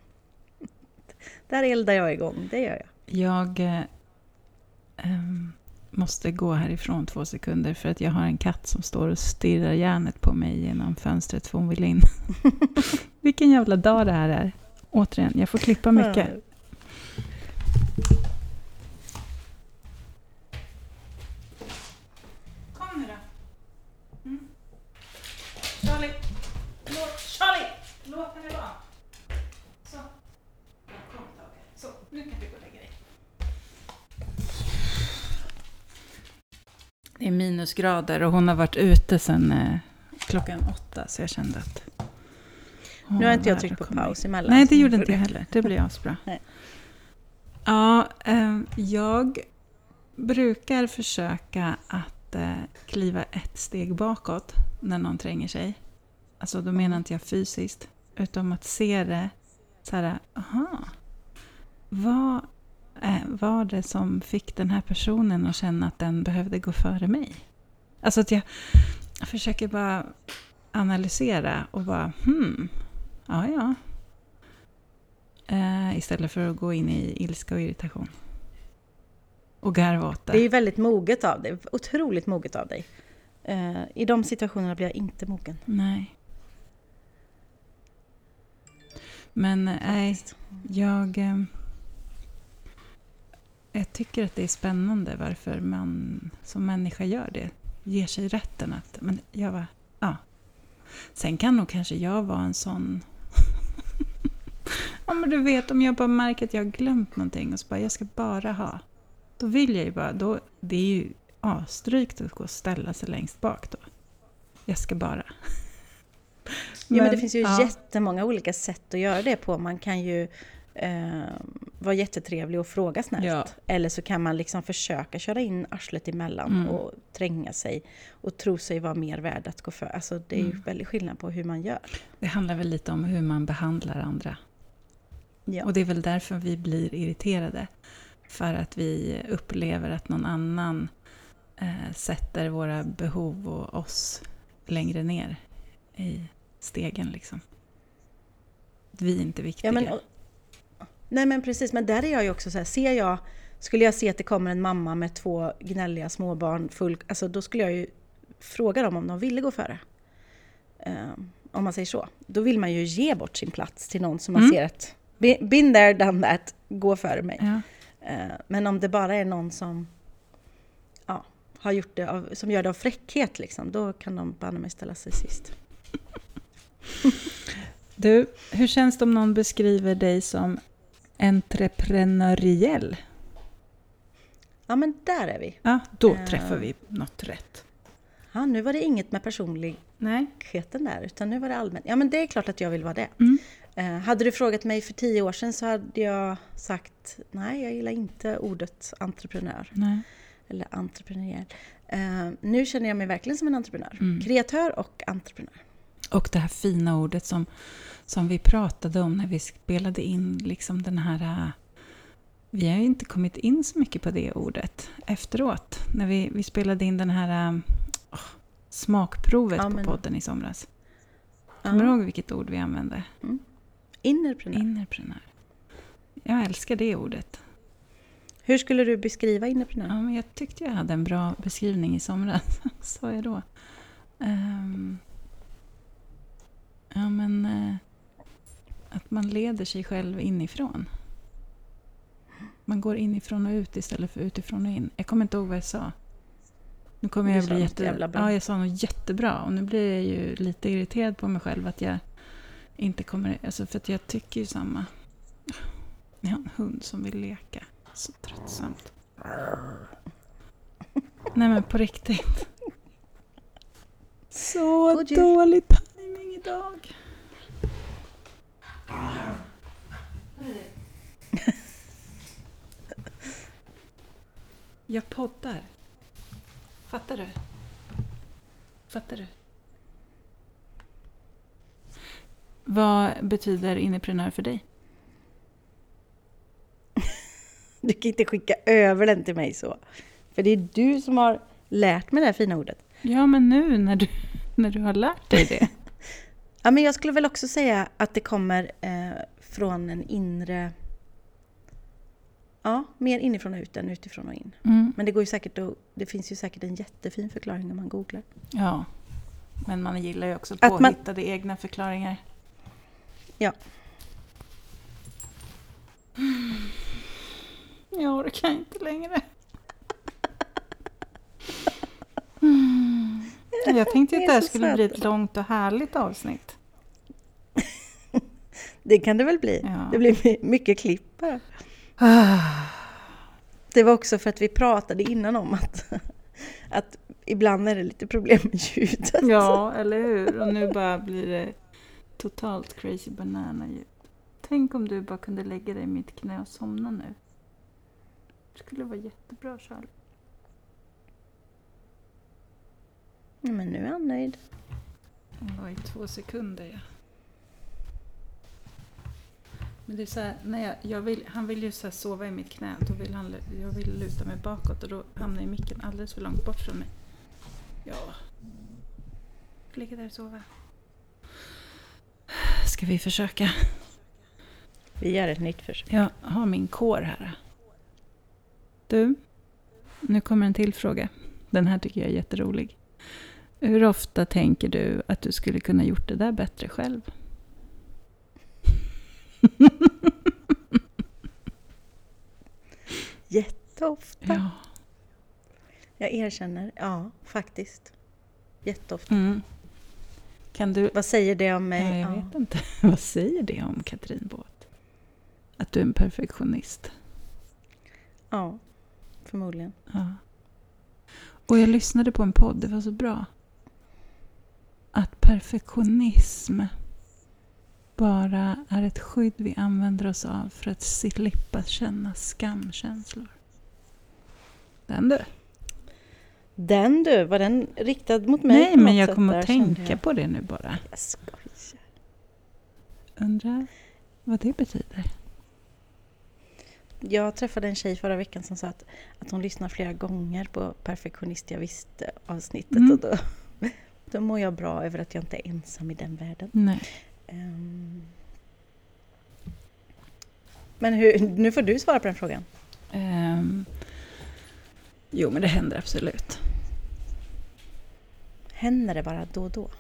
där eldar jag igång, det gör jag. Jag ehm, måste gå härifrån två sekunder för att jag har en katt som står och stirrar järnet på mig genom fönstret för hon vill in. Vilken jävla dag det här är. Återigen, jag får klippa mycket. Kom nu då. Mm. Charlie! Låt, Charlie! Låt henne vara. Så. Kom Tage. Så, nu kan du gå och lägga dig. Det är minusgrader och hon har varit ute sedan eh, klockan åtta så jag kände att... Nu har inte jag tryckt på paus emellan. Nej, det gjorde inte jag heller. Det blir asbra. Nej. Ja, eh, jag brukar försöka att eh, kliva ett steg bakåt när någon tränger sig. Alltså då menar inte jag fysiskt, utan att se det så här, aha. Vad var det som fick den här personen att känna att den behövde gå före mig? Alltså att jag, försöker bara analysera och bara, hmm, ja ja. Eh, istället för att gå in i ilska och irritation. Och garva åt det. Det är väldigt moget av dig, otroligt moget av dig. Eh, I de situationerna blir jag inte mogen. Nej. Men eh, nej, faktiskt. jag... Jag tycker att det är spännande varför man som människa gör det. Ger sig rätten att... Men jag var, ja. Sen kan nog kanske jag vara en sån... ja, men du vet, om jag bara märker att jag har glömt någonting och så bara, jag ska bara ha. Då vill jag ju bara... Då, det är ju asdrygt att gå och ställa sig längst bak då. Jag ska bara. Ja, men det finns ju ja. jättemånga olika sätt att göra det på. Man kan ju eh, vara jättetrevlig och fråga snällt. Ja. Eller så kan man liksom försöka köra in arslet emellan Mm. och tränga sig och tro sig vara mer värd att gå för. Alltså det är ju Mm. väldigt skillnad på hur man gör. Det handlar väl lite om hur man behandlar andra. Ja. Och det är väl därför vi blir irriterade. För att vi upplever att någon annan eh, sätter våra behov och oss längre ner i stegen. Liksom. Vi är inte viktiga. Ja, men, nej men precis, men där är jag ju också så här, ser jag, skulle jag se att det kommer en mamma med två gnälliga småbarn, full, alltså då skulle jag ju fråga dem om de ville gå före. Eh, om man säger så. Då vill man ju ge bort sin plats till någon som man Mm. ser att, "Be- been there, done that, gå före mig. ja. Eh, men om det bara är någon som ja, har gjort det av, som gör det av fräckhet, liksom, då kan de banne mig ställa sig sist. Du, hur känns det om någon beskriver dig som entreprenöriell? Ja men där är vi. Ja, då Eh. träffar vi något rätt. Ja, nu var det inget med personlig Nej. likheten där, utan nu var det allmänt. Ja, men det är klart att jag vill vara det. Mm. Eh, hade du frågat mig för tio år sedan så hade jag sagt nej, jag gillar inte ordet entreprenör Nej. eller entreprenöriell. Eh, nu känner jag mig verkligen som en entreprenör. Mm. Kreatör och entreprenör. Och det här fina ordet som, som vi pratade om när vi spelade in liksom den här... äh, Vi har ju inte kommit in så mycket på det ordet efteråt. När vi, vi spelade in den här åh, smakprovet Ja, på podden i somras. Kommer du Ja. ihåg vilket ord vi använde? Innerprenör. Innerprenör. Jag älskar det ordet. Hur skulle du beskriva innerprenör? Ja, men jag tyckte jag hade en bra beskrivning i somras. Sa jag då? Ehm, ja, men... eh, att man leder sig själv inifrån. Man går inifrån och ut istället för utifrån och in. Jag kommer inte ihåg vad jag sa. Nu kommer jag bli jätte... jävla bra. Ja, jag sa något jättebra. Och nu blir jag ju lite irriterad på mig själv att jag inte kommer... Alltså för att jag tycker ju samma. Jag har en hund som vill leka. Så tröttsamt. Nej men på riktigt. Så dålig timing idag. Jag poddar. Fattar du? Fattar du? Vad betyder inneprenör för dig? Du kan inte skicka över den till mig så. För det är du som har lärt mig det här fina ordet. Ja, men nu när du, när du har lärt dig det. Ja, men jag skulle väl också säga att det kommer eh, från en inre... Ja, mer inifrån och ut än utifrån och in. Mm. Men det, går ju säkert att, det finns ju säkert en jättefin förklaring om man googlar. Ja, men man gillar ju också Att man- påhittade egna förklaringar. Ja. Jag orkar inte längre. Jag tänkte att det här skulle bli ett långt och härligt avsnitt. Det kan det väl bli. Ja. Det blir my- mycket klipp bara. Det var också för att vi pratade innan om att, att ibland är det lite problem med ljudet. Ja, eller hur? Och nu bara blir det totalt crazy banana ljud. Tänk om du bara kunde lägga dig i mitt knä och somna nu. Det skulle vara jättebra, Charlie. Men nu är han nöjd. Det var i två sekunder, ja. Men det är så här, när jag, jag vill, han vill ju så sova i mitt knä. Då vill han, jag vill luta mig bakåt och då hamnar ju micken alldeles för långt bort från mig. Ja. Ligga där och sova. Ska vi försöka? Vi gör ett nytt försök. Jag har min kår här. Du, nu kommer en till fråga. Den här tycker jag är jätterolig. Hur ofta tänker du att du skulle kunna gjort det där bättre själv? Jätteofta. Ja. Jag erkänner. Ja, faktiskt. Jätteofta. Mm. Kan du... Vad säger det om mig? Ja, jag Ja. vet inte. Vad säger det om Katrin Båt? Att du är en perfektionist? ja, förmodligen. Ja. Och jag lyssnade på en podd, det var så bra. Att perfektionism bara är ett skydd vi använder oss av för att slippa känna skamkänslor. Den du. Den du, var den riktad mot mig? Nej, men jag kommer att tänka på det nu bara. Jag skojar. Undrar vad det betyder. Jag träffade en tjej förra veckan som sa att, att hon lyssnar flera gånger på Perfektionist jag visste avsnittet Mm. och då, då mår jag bra över att jag inte är ensam i den världen. Nej. Ehm. Men hur, nu får du svara på den frågan. Ehm, jo, men det händer absolut. Händer det bara då och då?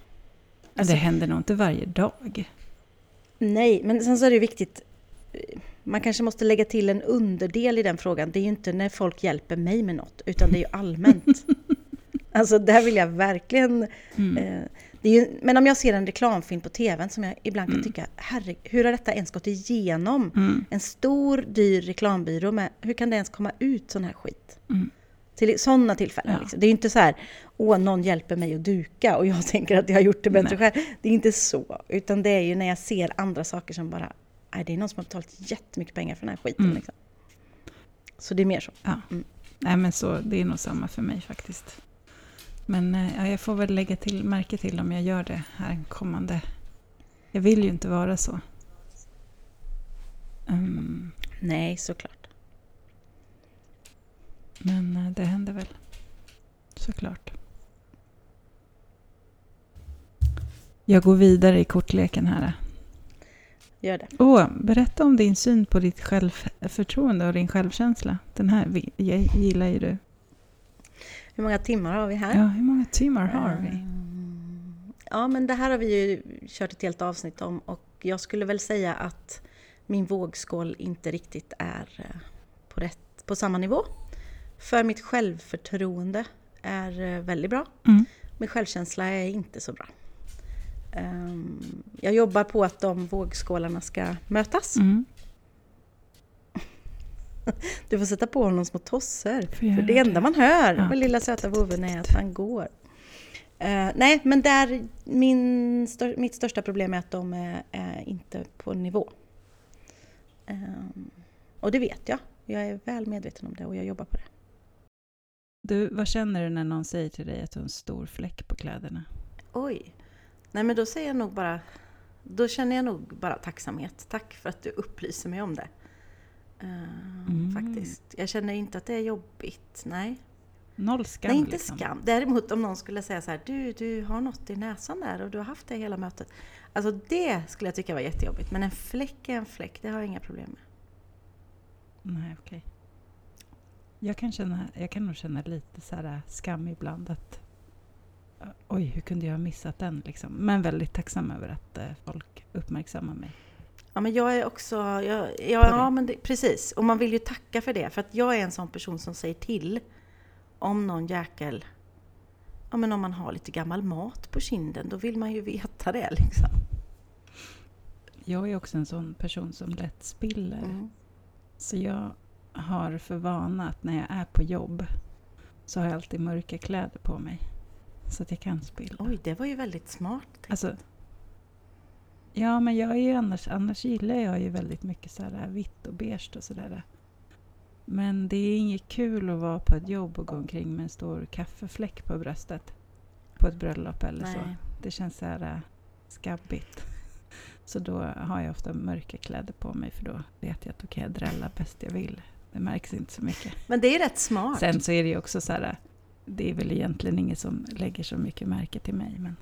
Alltså- det händer nog inte varje dag. Nej, men sen så är det ju viktigt. Man kanske måste lägga till en underdel i den frågan. Det är ju inte när folk hjälper mig med något, utan det är ju allmänt. alltså där vill jag verkligen... Mm. Eh, ju, men om jag ser en reklamfilm på tvn som jag ibland kan Mm. tycka, herre, hur har detta ens gått igenom? Mm. En stor, dyr reklambyrå, med, hur kan det ens komma ut sån här skit? Mm. Till sådana tillfällen. Ja. Liksom. Det är ju inte så här, åh, någon hjälper mig att duka och jag tänker att jag har gjort det bättre Nej. själv. Det är inte så. Utan det är ju när jag ser andra saker som bara, nej, det är någon som har betalat jättemycket pengar för den här skiten. Mm. Liksom. Så det är mer så. Ja. Mm. Nej, men så, det är nog samma för mig faktiskt. Men eh, ja, jag får väl lägga till märke till om jag gör det här kommande. Jag vill ju inte vara så. Mm, Nej, såklart. men eh, det händer väl. Såklart. Jag går vidare i kortleken här. Gör det. Åh, berätta om din syn på ditt självförtroende och din självkänsla. Den här jag gillar ju du. Hur många timmar har vi här? Ja, hur många timmar har vi? Mm. Ja, men det här har vi ju kört ett helt avsnitt om och jag skulle väl säga att min vågskål inte riktigt är eh, på, rätt, på samma nivå. För mitt självförtroende är eh, väldigt bra. Mm. Min självkänsla är inte så bra. Ehm, Jag jobbar på att de vågskålarna ska mötas. Mm. Du får sätta på honom små tossor. Får För det enda man hör Ja. med lilla söta vovven är att han går. Eh, nej, men där, min, stör, mitt största problem är att de är, är inte på nivå. Ehm, och det vet jag. Jag är väl medveten om det och jag jobbar på det. Du, vad känner du när någon säger till dig att du har en stor fläck på kläderna? Oj. Nej men då säger jag nog bara, då känner jag nog bara tacksamhet. Tack för att du upplyser mig om det. Uh, Mm. Faktiskt. Jag känner inte att det är jobbigt. Nej. Noll skam Nej, inte liksom. skam. Däremot om någon skulle säga så här, du, du har något i näsan där och du har haft det hela mötet. Alltså det skulle jag tycka var jättejobbigt. Men en fläck är en fläck, det har jag inga problem med. Nej, okej. Jag, kan känna, jag kan nog känna lite så här skam ibland att oj, hur kunde jag ha missat den liksom? Men väldigt tacksam över att eh, folk uppmärksammar mig. Ja, men jag är också... Jag, ja, ja, men det, precis. Och man vill ju tacka för det. För att jag är en sån person som säger till om någon jäkel... Ja, men om man har lite gammal mat på kinden, då vill man ju veta det liksom. Jag är också en sån person som lätt spiller. Mm. Så jag har för vana att när jag är på jobb så har jag alltid mörka kläder på mig. Så att jag kan spilla. Oj, det var ju väldigt smart. Alltså, ja, men jag är ju annars, annars gillar jag ju väldigt mycket så här vitt och beige och sådär. Men det är inget kul att vara på ett jobb och gå omkring med en stor kaffefläck på bröstet. På ett bröllop eller så. Nej. Det känns så här äh, skabbigt. Så då har jag ofta mörka kläder på mig för då vet jag att då kan jag drälla bäst jag vill. Det märks inte så mycket. Men det är rätt smart. Sen så är det ju också så här, äh, det är väl egentligen ingen som lägger så mycket märke till mig. Men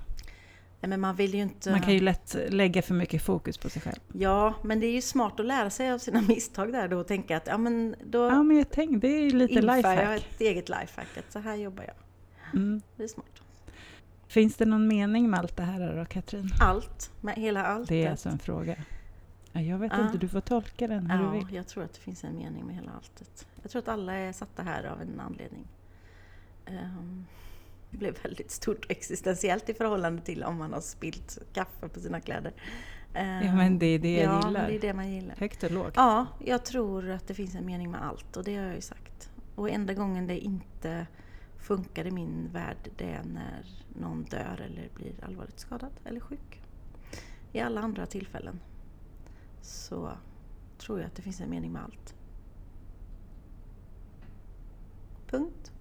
Nej, men man vill ju inte... man kan ju lätt lägga för mycket fokus på sig själv. Ja, men det är ju smart att lära sig av sina misstag där då och tänka att ja, men då Ja, men jag tänkte, det är ju lite inför jag lifehack. ett eget lifehack. Att så här jobbar jag. Mm. Det är smart. Finns det någon mening med allt det här då, Katrin? Allt, med hela allt. Det är alltså en fråga. Ja, jag vet Ja. inte, du får tolka den hur du Ja, vill. jag tror att det finns en mening med hela alltet. Jag tror att alla är satta här av en anledning. Ehm, det blev väldigt stort och existentiellt i förhållande till om man har spilt kaffe på sina kläder. Ja, men det är det jag ja, gillar. det är det man gillar. Högt och lågt. Ja, jag tror att det finns en mening med allt och det har jag ju sagt. Och enda gången det inte funkar i min värld det är när någon dör eller blir allvarligt skadad eller sjuk. I alla andra tillfällen så tror jag att det finns en mening med allt. Punkt.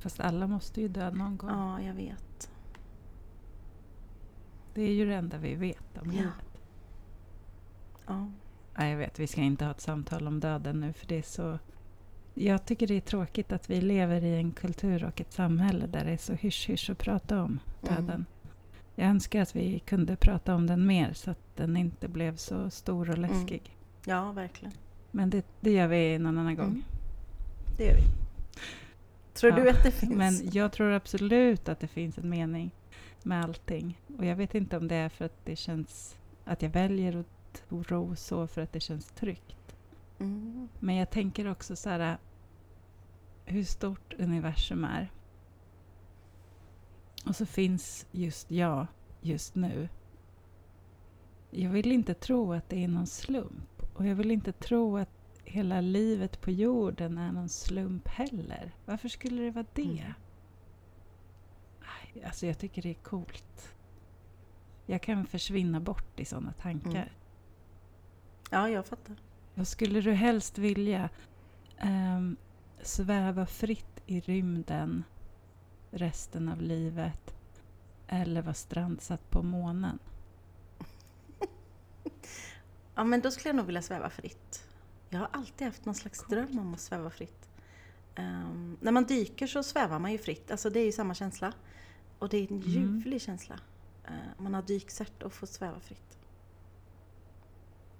Fast alla måste ju dö någon gång. Ja, jag vet. Det är ju det enda vi vet om Ja. livet. Ja. Ja, jag vet, vi ska inte ha ett samtal om döden nu för det är så... Jag tycker det är tråkigt att vi lever i en kultur och ett samhälle där det är så hysch-hysch att prata om döden. Mm. Jag önskar att vi kunde prata om den mer så att den inte blev så stor och Mm. läskig. ja, verkligen. Men det, det gör vi någon annan gång. Mm. Det gör vi. Tror du att det finns? Men jag tror absolut att det finns en mening med allting. Och jag vet inte om det är för att det känns att jag väljer att tro så för att det känns tryggt. Mm. Men jag tänker också så här hur stort universum är. Och så finns just jag just nu. Jag vill inte tro att det är någon slump. Och jag vill inte tro att hela livet på jorden är någon slump heller. Varför skulle det vara det? Mm. Aj, Alltså jag tycker det är coolt. Jag kan försvinna bort i sådana tankar. Mm. Ja, jag fattar. Vad skulle du helst vilja ehm, sväva fritt i rymden resten av livet eller vara strandsatt på månen? Ja, men då skulle jag nog vilja sväva fritt. Jag har alltid haft någon slags dröm om att sväva fritt. Ehm, när man dyker så svävar man ju fritt, alltså det är ju samma känsla. Och det är en Mm. ljuvlig känsla. Uh, man har dykcert och får sväva fritt.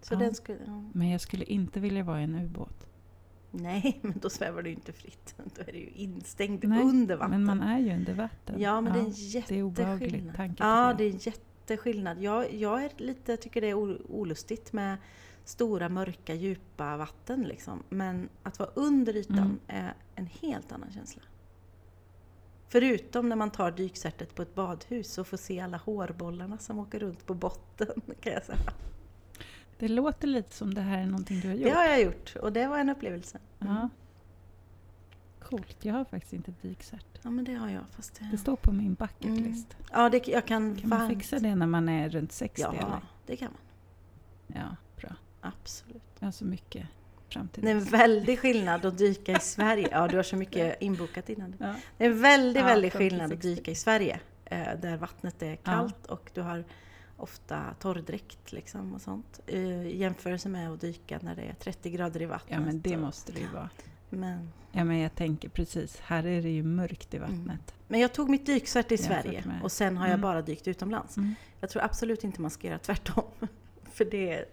Så Ja. den skulle... ja. Men jag skulle inte vilja vara i en ubåt. Nej, men då svävar du inte fritt. Då är du ju instängd Nej, under vatten. Men man är ju under vatten. Ja, men det är en det är jätteskillnad. Ja, det är en jätteskillnad. Jag, jag är lite, tycker det är olustigt med stora, mörka, djupa vatten. Liksom. Men att vara under ytan Mm. är en helt annan känsla. Förutom när man tar dykcertet på ett badhus och får se alla hårbollarna som åker runt på botten, kan jag säga. Det låter lite som det här är någonting du har gjort. Det har jag gjort och det var en upplevelse. Mm. Ja. Coolt. Jag har faktiskt inte dykcert. Ja, men det har jag. Fast det... Det står på min bucket Mm. Ja, det, jag kan, Kan man varmt- fixa det när man är runt 60? Ja, Eller? det kan man. Ja. Absolut. Jag har så mycket fram till Det är en väldig skillnad att dyka i Sverige. Ja, du har så mycket inbokat innan. Ja. Det är en väldigt, Ja, väldigt 50-60. skillnad att dyka i Sverige. eh, Där vattnet är kallt och du har ofta torrdräkt liksom och sånt. I jämförelse med att dyka när det är 30 grader i vattnet. ja, men det och- måste det ju vara. men, Ja, men jag tänker precis, här är det ju mörkt i vattnet. men jag tog mitt dykcert i Sverige med- och sen har jag Mm. bara dykt utomlands. Mm. Jag tror absolut inte man ska göra tvärtom. För det,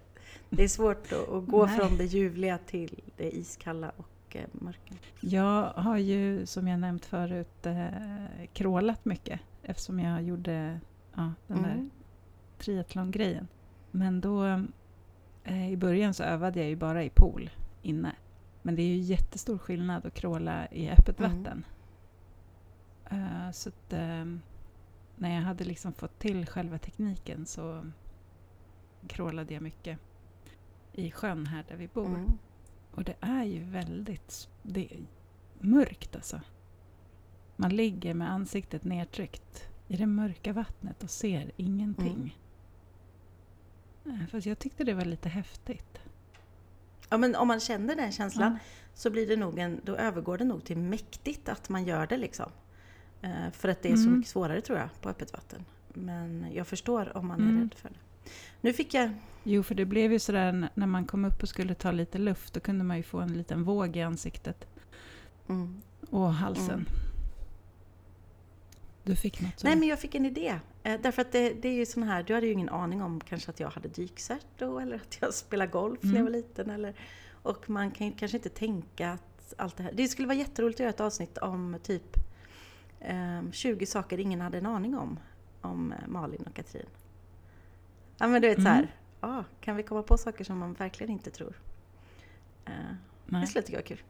det är svårt att, gå Nej. från det ljuvliga till det iskalla och eh, mörka. Jag har ju, som jag nämnt förut, eh, krålat mycket eftersom jag gjorde ja, den där Mm. triathlon-grejen. Men då, eh, i början så övade jag ju bara i pool inne. Men det är ju jättestor skillnad att kråla i öppet Mm. vatten. Eh, så att, eh, när jag hade liksom fått till själva tekniken så krålade jag mycket i sjön här där vi bor. Mm. Och det är ju väldigt det är mörkt alltså. Man ligger med ansiktet nedtryckt i det mörka vattnet och ser ingenting. Eh, Fast jag tyckte det var lite häftigt. Ja, men om man känner den känslan Ja. så blir det nog en, då övergår det nog till mäktigt att man gör det liksom. Eh, för att det är så Mm. mycket svårare tror jag på öppet vatten. Men jag förstår om man är Mm. rädd för det. Nu fick jag... Jo, för det blev ju sådär när man kom upp och skulle ta lite luft, då kunde man ju få en liten våg i ansiktet Mm. och halsen. Mm. Du fick något så. Nej men jag fick en idé. Eh, därför att det, det är ju sån här, du hade ju ingen aning om kanske att jag hade dykcert då eller att jag spelade golf när jag Mm. var liten. Eller, och man kan ju kanske inte tänka att allt det här... Det skulle vara jätteroligt att göra ett avsnitt om typ ehm, 20 saker ingen hade en aning om. Om eh, Malin och Katrin. Ja men du vet så här, Mm. ja, kan vi komma på saker som man verkligen inte tror? Eh, Nej, det skulle jag tycka var kul.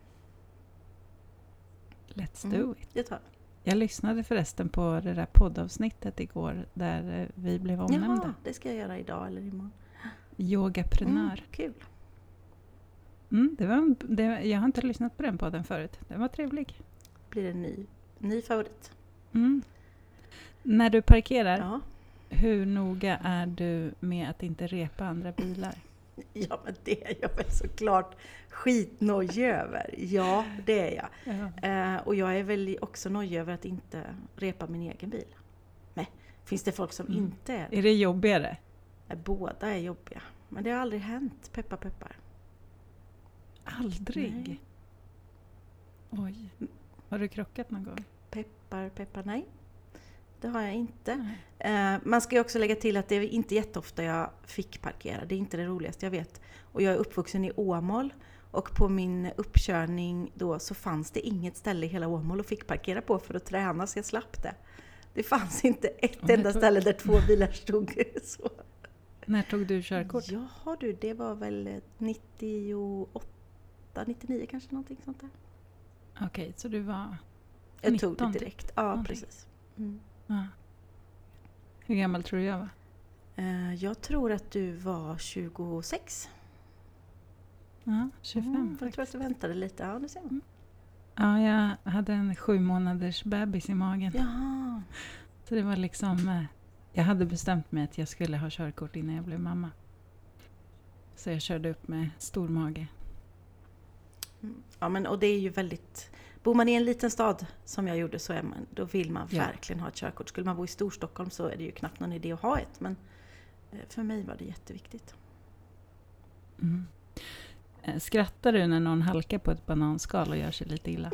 let's Mm. do it. Det tar Jag lyssnade förresten på det där poddavsnittet igår där eh, vi blev omnämnda. Jaha, det ska jag göra idag eller imorgon. Yogaprenör. Mm, kul. Mm, det var, en- det, jag har inte lyssnat på den podden förut. Den var trevlig. Blir det en ny, ny favorit. Mm. När du parkerar, Ja. Hur noga är du med att inte repa andra bilar? Ja, men det är jag väl såklart skitnojig över. Ja, det är jag. Ja. Eh, och jag är väl också nojig över att inte repa min egen bil. Nej, finns det folk som Mm. inte är det? Är det jobbigare? Eh, Båda är jobbiga. Men det har aldrig hänt, peppar peppar. Aldrig? Nej. Oj. Har du krockat någon gång? Peppar peppar, nej. Det har jag inte. Eh, man ska ju också lägga till att det är inte jätteofta jag fick parkera. Det är inte det roligaste jag vet. Och jag är uppvuxen i Åmål. Och på min uppkörning då så fanns det inget ställe i hela Åmål att fick parkera på för att träna så jag slapp det. Det fanns inte ett Och enda tog- ställe där två bilar stod. Så. När tog du körkort? Jaha du, det var väl 98, 99 kanske någonting sånt där. Okej, så du var... Jag tog 19 det typ, direkt. Ja, någonting. precis. Mm. Ja. Hur gammal tror du jag var? Eh, Jag tror att du var 26. Ja, 25 Mm, jag tror att du väntade lite. Ja, det ser man. Ja, jag hade en sju månaders bebis i magen. Jaha. Så det var liksom... eh, Jag hade bestämt mig att jag skulle ha körkort innan jag blev mamma. Så jag körde upp med stor mage. Mm. Ja, men och det är ju väldigt... Bor man i en liten stad som jag gjorde så är man, då vill man Ja. verkligen ha ett körkort. Skulle man bo i Storstockholm så är det ju knappt någon idé att ha ett. Men eh, för mig var det jätteviktigt. Mm. Eh, Skrattar du när någon halkar på ett bananskal och gör sig lite illa?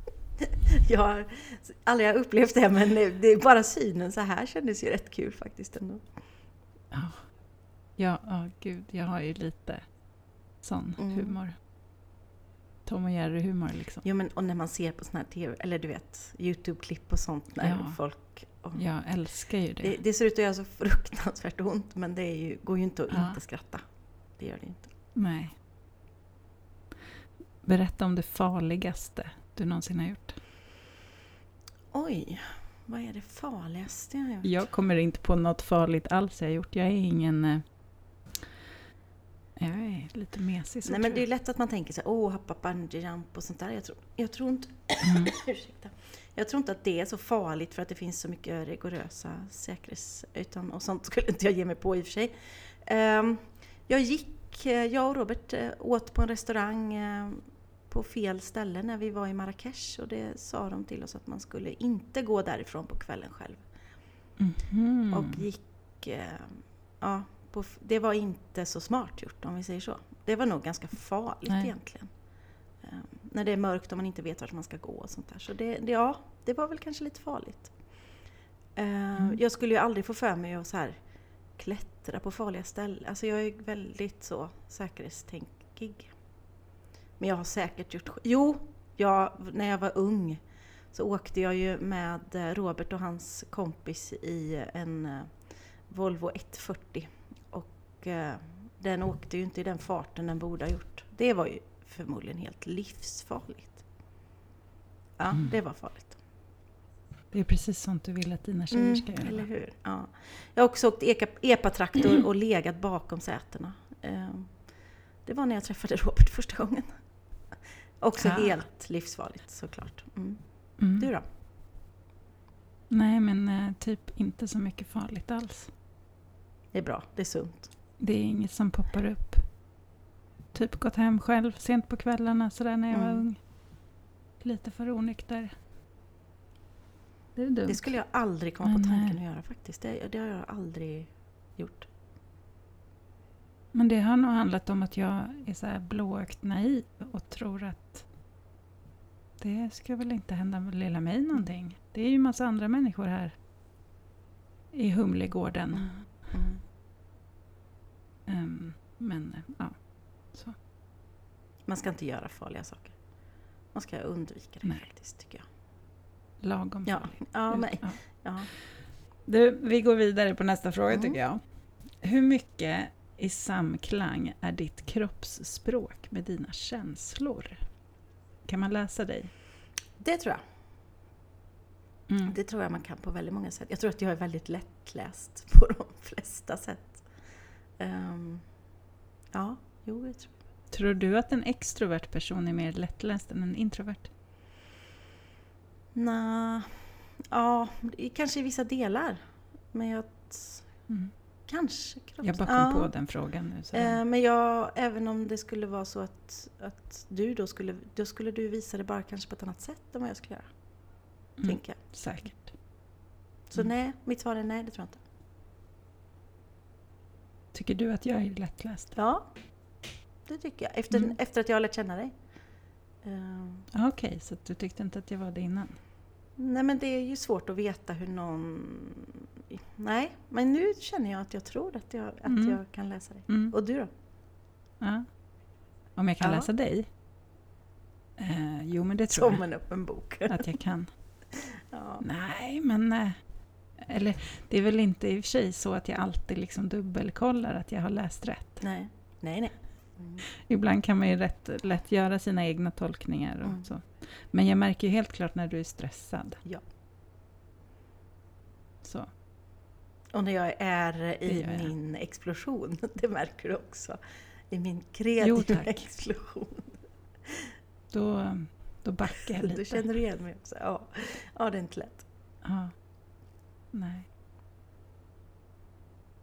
Jag har aldrig upplevt det men det är bara synen så här kändes ju rätt kul faktiskt ändå. Ja, ja ja, gud, jag har ju lite sån Mm. humor. Tom och Jerry-humor liksom. Jo men och när man ser på såna här TV, eller du vet, Youtube-klipp och sånt när Ja. folk... och- Jag älskar ju det. det, det ser ut att göra så fruktansvärt ont men det är ju, går ju inte att Ja. inte skratta. Det gör det inte. Nej. Berätta om det farligaste du någonsin har gjort. Oj, vad är det farligaste jag har gjort? Jag kommer inte på något farligt alls jag har gjort. Jag är ingen... Jag är lite mesig så Nej men det är lätt att man tänker så här, åh, hoppa bungee jump och sånt där. Jag tror, jag tror inte... Mm. ursäkta. Jag tror inte att det är så farligt för att det finns så mycket rigorösa säkerhets... Utan, och sånt skulle inte jag ge mig på i och för sig. Ehm, jag gick eh, jag och Robert eh, åt på en restaurang eh, på fel ställe när vi var i Marrakesh och det sa de till oss att man skulle inte gå därifrån på kvällen själv. Mhm. Och gick... Ja, på, det var inte så smart gjort om vi säger så. Det var nog ganska farligt Nej. egentligen. Eh, När det är mörkt och man inte vet vart man ska gå och sånt där. Så det, det, ja, det var väl kanske lite farligt. Eh, Mm. Jag skulle ju aldrig få för mig att så här klättra på farliga ställen. Alltså jag är väldigt så säkerhetstänkig. Men jag har säkert gjort... Jo, jag, när jag var ung så åkte jag ju med Robert och hans kompis i en eh, Volvo 140. Och eh, den åkte ju inte i den farten den borde ha gjort. Det var ju förmodligen helt livsfarligt. Ja, Mm. det var farligt. Det är precis sånt du vill att dina tjejer ska göra. Mm, eller va? hur? Ja. Jag har också åkt epatraktor och legat bakom sätena. Eh, Det var när jag träffade Robert första gången. Också Ah. helt livsfarligt såklart. Mm. Mm. Du då? Nej, men eh, typ inte så mycket farligt alls. Det är bra, det är sunt. Det är inget som poppar upp. Typ gått hem själv sent på kvällarna sådär när jag var Mm. ung. Lite för onykter. Det är dumt. Det skulle jag aldrig komma på Men, tanken eh, att göra faktiskt. Det, det har jag aldrig gjort. Men det har nog handlat om att jag är så här blåögt naiv och tror att det ska väl inte hända med lilla mig någonting. Det är ju massa andra människor här i Humlegården. Mm. Ehm, men ja, så. Man ska inte göra farliga saker. Man ska undvika det Nej. faktiskt, tycker jag. Lagom Ja, farligt. ja, men, Ja. ja. Du, vi går vidare på nästa fråga Mm. tycker jag. Hur mycket i samklang är ditt kroppsspråk med dina känslor? Kan man läsa dig? Det tror jag. Mm. Det tror jag man kan på väldigt många sätt. Jag tror att jag är väldigt lättläst på de flesta sätt. Ehm, ja, jo, det tror jag. Tror du att en extrovert person är mer lättläst än en introvert? Nja, ja, kanske i vissa delar. Men jag... Mm. Kanske kropps... Jag bara kom ja. på den frågan nu. Eh, Men jag, även om det skulle vara så att, att du då skulle, då skulle du visa det bara kanske på ett annat sätt än vad jag skulle göra. Mm. Tänker jag. Säkert. Så Mm. nej, mitt svar är nej, det tror jag inte. Tycker du att jag är lättläst? Ja, det tycker jag. Efter, Mm. efter att jag har lärt känna dig. Ah, Okej, så att du tyckte inte att jag var det innan? Nej men det är ju svårt att veta hur någon... Nej, men nu känner jag att jag tror att jag, att Mm. jag kan läsa dig. Mm. Och du då? Ja. Om jag kan Ja. läsa dig? Eh, jo, men det tror Som en öppen bok. jag att jag kan. ja. Nej, men... eh, Eller det är väl inte i och för sig så att jag alltid liksom dubbelkollar att jag har läst rätt. Nej, nej, nej. Mm. Ibland kan man ju rätt lätt göra sina egna tolkningar och Mm. så. Men jag märker ju helt klart när du är stressad. Ja. Så. Och när jag är i jag. min explosion, det märker du också. I min Jo, kreativa tack. explosion. Då, då backar jag Då lite. känner du igen mig också. Ja, ja det är inte lätt. Ja. Nej.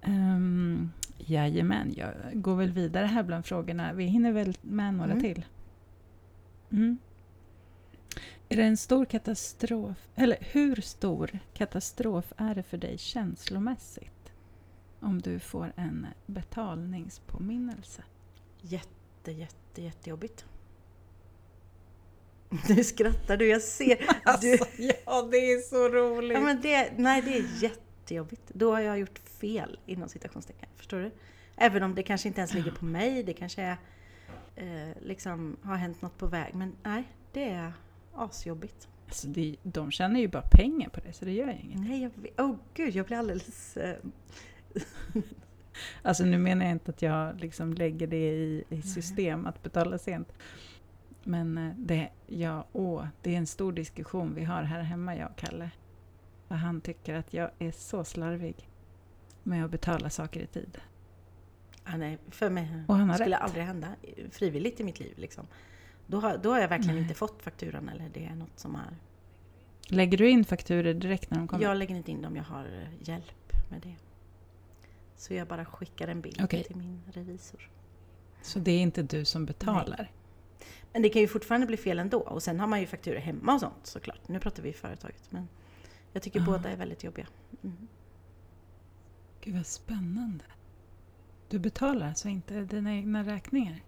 Um, jajamän, jag går väl vidare här bland frågorna. Vi hinner väl med några Mm. till. Mm. Är det en stor katastrof, eller hur stor katastrof är det för dig känslomässigt om du får en betalningspåminnelse? Jätte, jätte, jättejobbigt. Nu skrattar du, jag ser. Du, Alltså, ja, det är så roligt! ja, men det, nej, det är jättejobbigt. Då har jag gjort fel inom citationstecken. Förstår du? Även om det kanske inte ens ligger på mig. Det kanske är, eh, liksom har hänt något på väg. Men nej, det är asjobbigt. Alltså, det, de tjänar ju bara pengar på det, så det gör inget. Nej, jag, oh, gud, jag blir alldeles... Eh, Alltså nu menar jag inte att jag liksom lägger det i, i system att betala sent. Men eh, det, ja, åh, det är en stor diskussion vi har här hemma, jag och Kalle. För han tycker att jag är så slarvig med att betala saker i tid. ah, nej, för mig Och han har skulle rätt. aldrig hända frivilligt i mitt liv. Liksom. Då, har, då har jag verkligen Nej. inte fått fakturan eller det är något som är... Lägger du in fakturer direkt när de kommer? Jag lägger inte in dem, jag har eh, hjälp med det. Så jag bara skickar en bild Okej. till min revisor. Så det är inte du som betalar? Men det kan ju fortfarande bli fel ändå. Och sen har man ju fakturor hemma och sånt såklart. Nu pratar vi i företaget. Men jag tycker Ja. båda är väldigt jobbiga. Mm. Gud vad spännande. Du betalar alltså inte dina egna räkningar?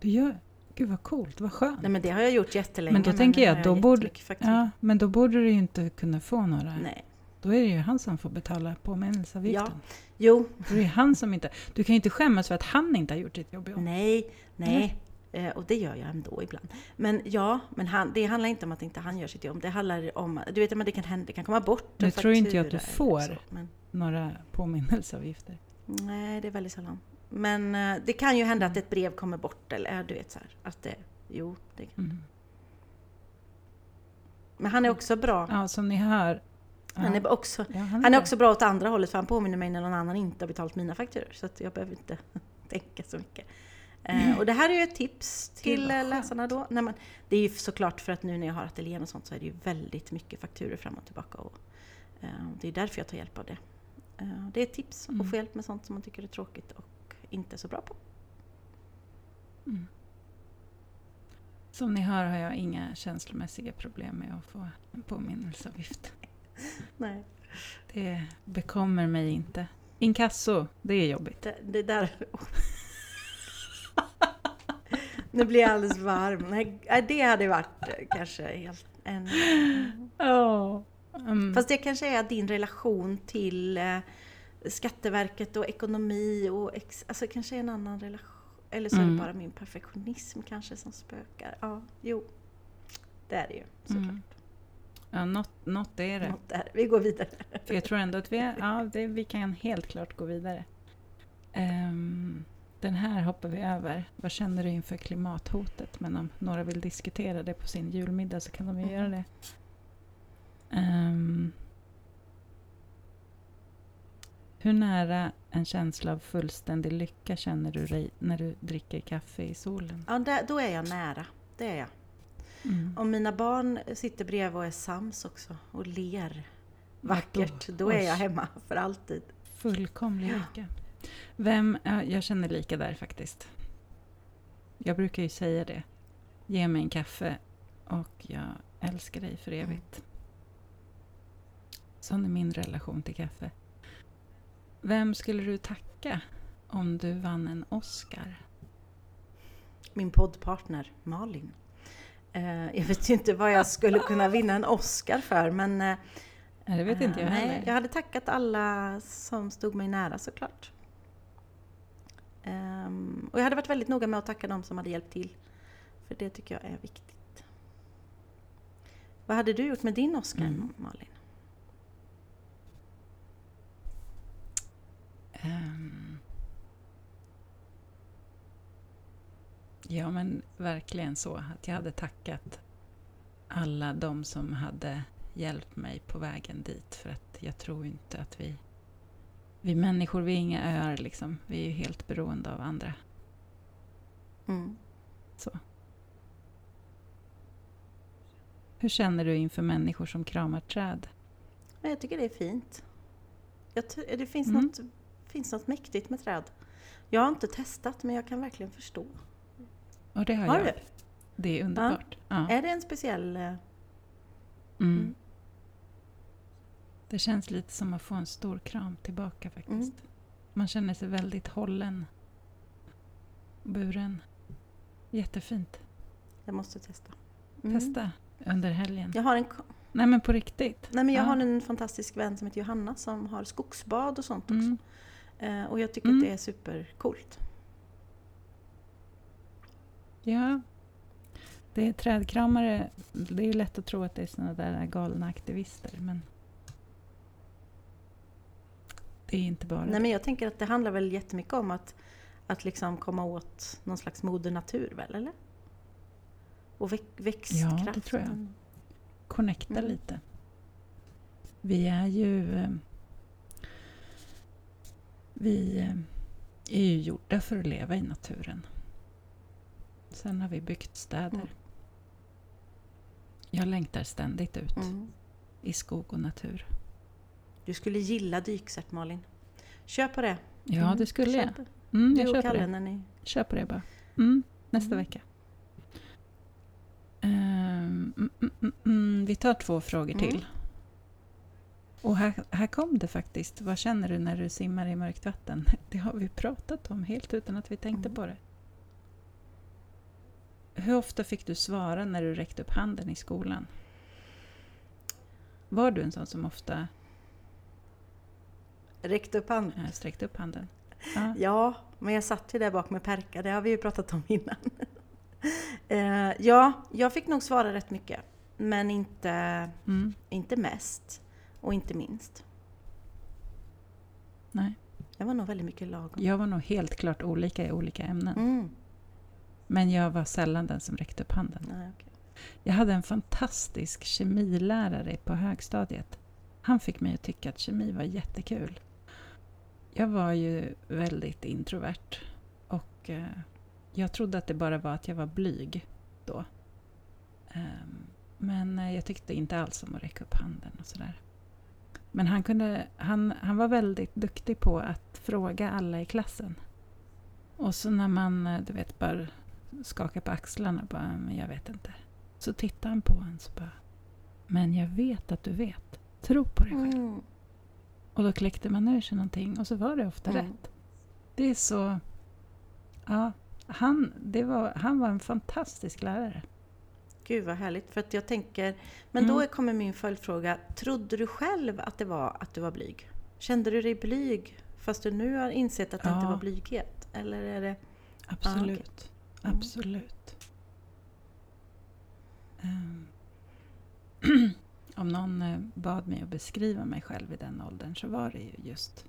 Du gör... Gud vad coolt, vad skönt. Nej men det har jag gjort jättelänge. Men då tänker jag då borde- jättemycket fakturor. Ja, men då borde du ju inte kunna få några. Nej. Då är det ju han som får betala påminnelseavgiften. Jo, Då är det han som inte... Du kan ju inte skämmas för att han inte har gjort sitt jobb. nej, nej. Eh, Och det gör jag ändå ibland. Men ja, men han, det handlar inte om att inte han gör sitt jobb. Det handlar om, du vet men det kan hända, det kan komma bort Nu tror inte jag att du får. så, Men, Några påminnelseavgifter. nej, det är väldigt sällan. Men eh, det kan ju hända att ett brev kommer bort eller du vet så här, att det, jo, det kan. Mm. Men han är också bra. Ja, som ni hör. Han är också, Ja, han är bra. också bra åt andra hållet för han påminner mig när någon annan inte har betalat mina fakturor. Så att jag behöver inte tänka så mycket. Eh, och det här är ju ett tips till eh, läsarna då. Nej, men det är ju såklart för att nu när jag har ateljén och sånt så är det ju väldigt mycket fakturor fram och tillbaka. Och, eh, det är därför jag tar hjälp av det. Det är ett tips Mm. att få hjälp med sånt som man tycker är tråkigt och inte så bra på. Mm. Som ni hör har jag inga känslomässiga problem med att få en påminnelseavgift. Nej. Det bekommer mig inte. Inkasso, det är jobbigt. Det, det där... nu blir jag alldeles varm. Nej, nej, det hade varit eh, kanske helt... En, Oh. Mm. Fast det kanske är din relation till eh, Skatteverket och ekonomi och ex, alltså kanske en annan relation. Eller så är Mm. det bara min perfektionism kanske som spökar. Ja, jo. Det är det ju såklart. Mm. Ja, något, något är det. Något där. Vi går vidare. För jag tror ändå att vi, ja, det, vi kan helt klart gå vidare. Ehm, den här hoppar vi över. Vad känner du inför klimathotet? Men om några vill diskutera det på sin julmiddag så kan de ju Mm. göra det. Ehm, hur nära en känsla av fullständig lycka känner du dig när du dricker kaffe i solen? Ja, där, då är jag nära. Det är jag. Mm. Om mina barn sitter bredvid och är sams också och ler vackert, Då- då är jag hemma för alltid. Fullkomlig Ja. Vem, ja, jag känner lika där faktiskt. Jag brukar ju säga det. Ge mig en kaffe och jag älskar dig för evigt. Sån är min relation till kaffe. Vem skulle du tacka om du vann en Oscar? Min poddpartner Malin. Eh, Jag vet ju inte vad jag skulle kunna vinna en Oscar för men eh, det vet inte jag Eh, heller. Jag hade tackat alla som stod mig nära såklart. Ehm, och jag hade varit väldigt noga med att tacka dem som hade hjälpt till. För det tycker jag är viktigt. Vad hade du gjort med din Oscar, Mm. Malin? Ehm. Ja, men verkligen så. Att jag hade tackat alla de som hade hjälpt mig på vägen dit. För att jag tror inte att vi... Vi människor, vi är inga öar liksom. Vi är ju helt beroende av andra. Mm. Så. Hur känner du inför människor som kramar träd? Jag tycker det är fint. Det finns, Mm. något, finns något mäktigt med träd. Jag har inte testat men jag kan verkligen förstå. Och det har, Har jag. du? Det är underbart. Ja. Är det en speciell... eh, Mm. Mm. Det känns lite som att få en stor kram tillbaka faktiskt. Mm. Man känner sig väldigt hållen. Buren. Jättefint. Jag måste testa. Mm. Testa under helgen. Jag har en Nej men på riktigt. Nej, men jag Ja. har en fantastisk vän som heter Johanna som har skogsbad och sånt också. Mm. Eh, och jag tycker Mm. att det är supercoolt. Ja. Det är trädkramare. Det är lätt att tro att det är såna där galna aktivister. Men det är inte bara Nej, men jag tänker att det handlar väl jättemycket om att, att liksom komma åt någon slags moder natur väl, eller? Och väx, växtkraft. Ja, det tror jag. Connecta Mm. lite. Vi är ju... eh, Vi eh, är ju gjorda för att leva i naturen. Sen har vi byggt städer. Mm. Jag längtar ständigt ut Mm. i skog och natur. Du skulle gilla dykcert Malin. Kör på det. Ja, Mm, det skulle jag. Mm, Du jag och på Kalle det. när ni... Kör på det bara. Mm, nästa Mm. vecka. Ehm, mm. Vi tar två frågor till. Och här, här kom det faktiskt. Vad känner du när du simmar i mörkt vatten? Det har vi pratat om helt utan att vi tänkte på det. Hur ofta fick du svara när du räckte upp handen i skolan? Var du en sån som ofta Räckte upp handen. äh, sträckte upp handen? Ja. Ja, men jag satt ju där bak med Perka, det har vi ju pratat om innan. Eh, ja, jag fick nog svara rätt mycket. Men inte, Mm. inte mest. Och inte minst. Nej. Jag var nog väldigt mycket lagom. Jag var nog helt klart olika i olika ämnen. Mm. Men jag var sällan den som räckte upp handen. Nej, okej. Jag hade en fantastisk kemilärare på högstadiet. Han fick mig att tycka att kemi var jättekul. Jag var ju väldigt introvert och eh, jag trodde att det bara var att jag var blyg då. Ehm, men eh, jag tyckte inte alls om att räcka upp handen och sådär. Men han, kunde, han, han var väldigt duktig på att fråga alla i klassen. Och så när man, eh, du vet, bara skakar på axlarna och bara, men jag vet inte. Så tittar han på en så bara, men jag vet att du vet. Tro på dig själv. Mm. Och då kläckte man ur sig någonting och så var det ofta Mm. rätt. Det är så... Ja, han, det var, han var en fantastisk lärare. Gud vad härligt. För att jag tänker, men då Mm. kommer min följdfråga. Trodde du själv att det var att du var blyg? Kände du dig blyg fast du nu har insett att det inte Ja. var blyghet? Eller är det... Absolut. Mm. Absolut. Ehm. Om någon eh, bad mig att beskriva mig själv i den åldern så var det ju just...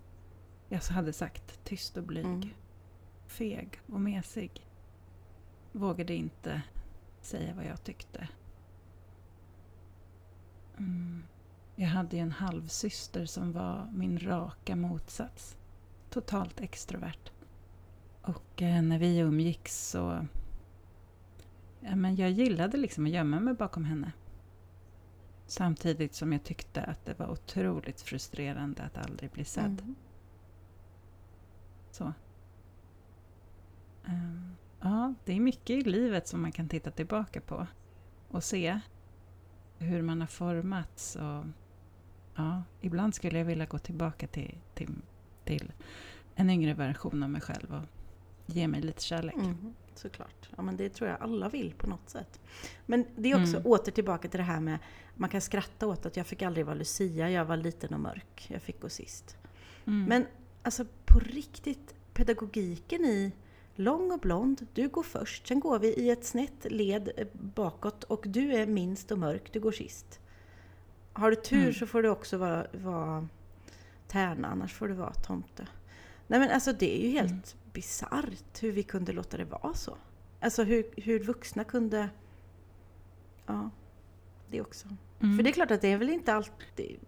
Jag hade sagt tyst och blyg. Mm. Feg och mesig. Vågade inte säga vad jag tyckte. Mm. Jag hade ju en halvsyster som var min raka motsats. Totalt extrovert. Och eh, när vi umgicks så... Ja, men jag gillade liksom att gömma mig bakom henne. Samtidigt som jag tyckte att det var otroligt frustrerande att aldrig bli sedd. Mm. Så. Ehm, ja, det är mycket i livet som man kan titta tillbaka på och se hur man har formats. Och, ja, ibland skulle jag vilja gå tillbaka till, till, till en yngre version av mig själv och ge mig lite kärlek. Mm, såklart. Ja, men det tror jag alla vill på något sätt. Men det är också Mm. åter tillbaka till det här med, man kan skratta åt att jag fick aldrig vara Lucia, jag var liten och mörk. Jag fick gå sist. Mm. Men alltså på riktigt, pedagogiken i lång och blond, du går först, sen går vi i ett snett led eh, bakåt och du är minst och mörk, du går sist. Har du tur Mm. så får du också vara, vara tärna, annars får du vara tomte. Nej men alltså det är ju helt Mm. Bisarrt hur vi kunde låta det vara så. Alltså hur, hur vuxna kunde... Ja, det också. Mm. För det är klart att det är väl inte alltid,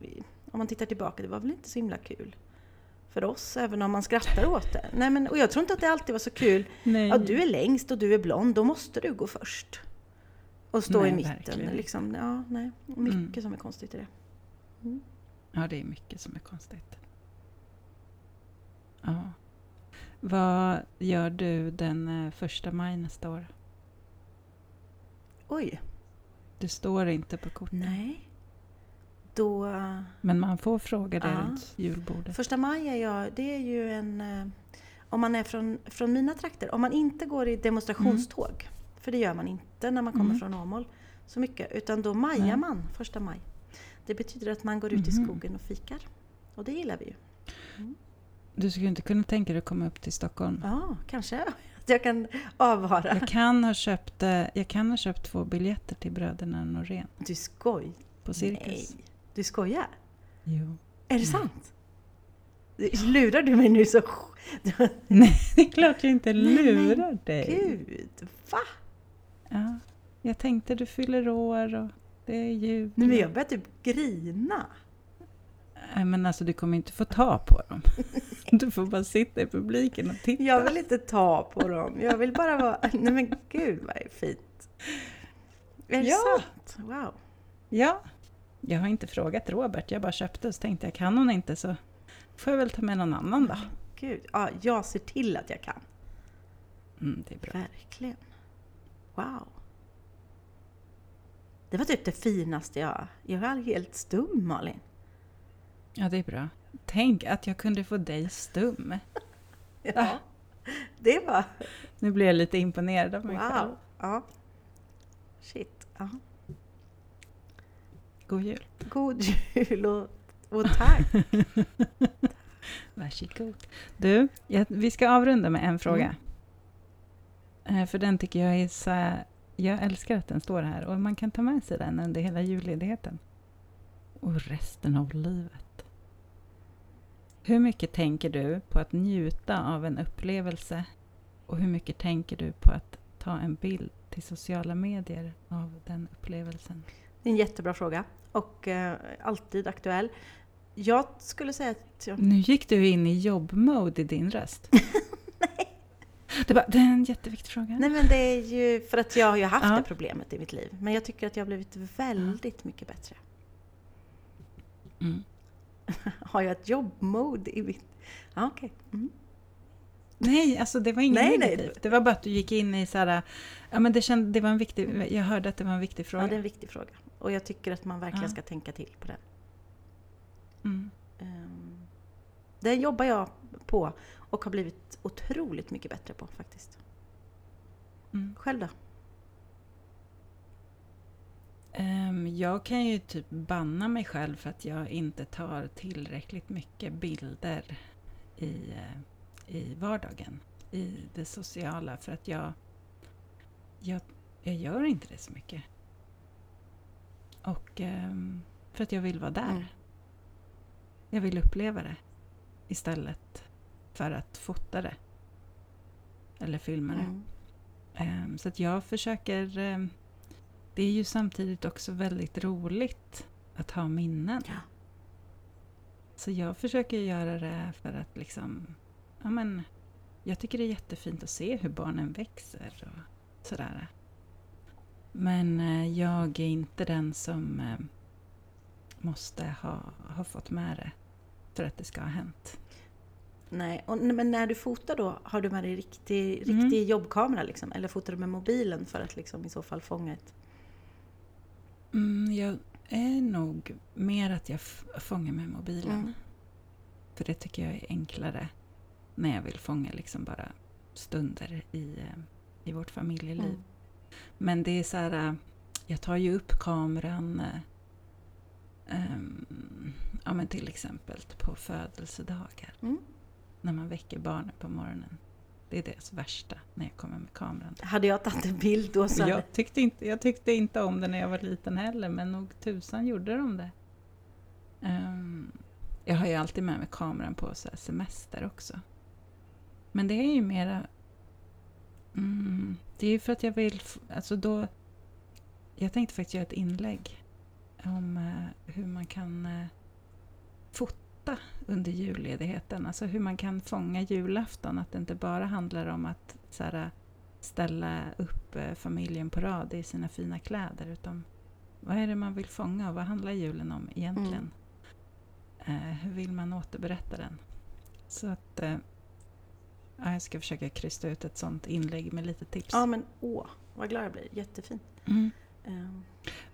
om man tittar tillbaka, det var väl inte så himla kul för oss, även om man skrattar åt det. Nej, men, och jag tror inte att det alltid var så kul. Nej. Ja, du är längst och du är blond, då måste du gå först. Och stå Nej, i mitten. verkligen Liksom. Ja, nej. Mycket Mm. som är konstigt i det. Ja, det är mycket som är konstigt. Ja. Vad gör du den eh, första maj nästa år? Oj, Du står inte på korten. nej. Då... Men man får fråga det Ja. runt julbordet. Första maj är jag, det är ju en... eh, Om man är från, från mina trakter, om man inte går i demonstrationståg, för det gör man inte när man kommer Mm. från Åmål så mycket, utan då majar Nej. man första maj. Det betyder att man går ut i Mhm. skogen och fikar. Och det gillar vi ju. Du skulle inte kunna tänka dig att komma upp till Stockholm? Ja, kanske att jag kan avvara. Jag kan, ha köpt, eh, jag kan ha köpt två biljetter till Bröderna Norén Du skoj? på Cirkus. Nej, du skojar? Jo. Är det sant? Lurar du mig nu så... Nej, det är klart jag inte Nej, lurar dig. Gud, va? Ja. Jag tänkte du fyller år och det är jul. Nej, men jag börjar typ grina. Nej, men alltså du kommer inte få ta på dem. Du får bara sitta i publiken och titta. Jag vill inte ta på dem. Jag vill bara vara... Nej men gud vad är fint. Är det Ja. sant? Wow. Ja. Jag har inte frågat Robert, jag bara köpte och så tänkte jag kan hon inte så får jag väl ta med någon annan då. gud. Ja, jag ser till att jag kan. Mm, det är bra. Verkligen. Wow. Det var typ det finaste jag... Jag var helt stum, Malin. Ja, det är bra. Tänk att jag kunde få dig stum. Ja, det var... Nu blir jag lite imponerad av mig själv. Wow. Ja. Shit. Ja. God jul. God jul och, och tack. Varsågod. Du, jag, vi ska avrunda med en fråga. Eh, För den tycker jag är så Jag älskar att den står här och man kan ta med sig den under hela julledigheten. Och resten av livet. Hur mycket tänker du på att njuta av en upplevelse? Och hur mycket tänker du på att ta en bild till sociala medier av den upplevelsen? Det är en jättebra fråga och eh, alltid aktuell. Jag skulle säga att jag, Nu gick du in i jobbmode i din röst. Det, bara, det är en jätteviktig fråga. Nej men det är ju för att jag har ju haft Ja. det problemet i mitt liv. Men jag tycker att jag har blivit väldigt mycket bättre. Mm. Har jag ett jobbmode i mitt... Ja, okej. Mm. Nej, alltså det var inget Nej, nej. negativt. Det var bara att du gick in i så här... Ja, men det känd, det var en viktig... Jag hörde att det var en viktig fråga. Ja, det är en viktig fråga. Och jag tycker att man verkligen Ja. ska tänka till på den. Mm. Det jobbar jag på och har blivit otroligt mycket bättre på faktiskt. Mm. Själv då? Ehm, jag kan ju typ banna mig själv för att jag inte tar tillräckligt mycket bilder i, eh, i vardagen. I det sociala. För att jag, jag, jag gör inte det så mycket. Och ehm, för att jag vill vara där. Mm. Jag vill uppleva det istället för att fota det. Eller filma det. Mm. Ehm, Så att jag försöker... Det är ju samtidigt också väldigt roligt att ha minnen. Ja. Så jag försöker göra det för att liksom... Ja men, jag tycker det är jättefint att se hur barnen växer och sådär. Men eh, jag är inte den som eh, måste ha, ha fått med det för att det ska ha hänt. Nej, och, men när du fotar då, har du med dig riktig, Mm. riktig jobbkamera liksom? Eller fotar du med mobilen för att liksom i så fall fånga ett... Mm, jag är nog mer att jag fångar med mobilen. Mm. För det tycker jag är enklare när jag vill fånga liksom bara stunder i, eh, i vårt familjeliv. Mm. Men det är så här, äh, jag tar ju upp kameran ehm, ja, men till exempel på födelsedagar. Mm. När man väcker barnen på morgonen. Det är deras värsta när jag kommer med kameran. Hade jag tagit en bild då så. Jag tyckte, inte, jag tyckte inte om det när jag var liten heller, men nog tusan gjorde de det. Ehm, jag har ju alltid med mig kameran på så semester också. Men det är ju mera... Mm, det är ju för att jag vill... Alltså då... Jag tänkte faktiskt göra ett inlägg om eh, hur man kan eh, fota under julledigheten. Alltså hur man kan fånga julafton. Att det inte bara handlar om att så här, ställa upp eh, familjen på rad i sina fina kläder. Utan vad är det man vill fånga och vad handlar julen om egentligen? Eh, hur vill man återberätta den? Så att eh, ja, jag ska försöka krysta ut ett sånt inlägg med lite tips. Ja men åh, vad glad jag blir. Jättefint. Mm. Ehm,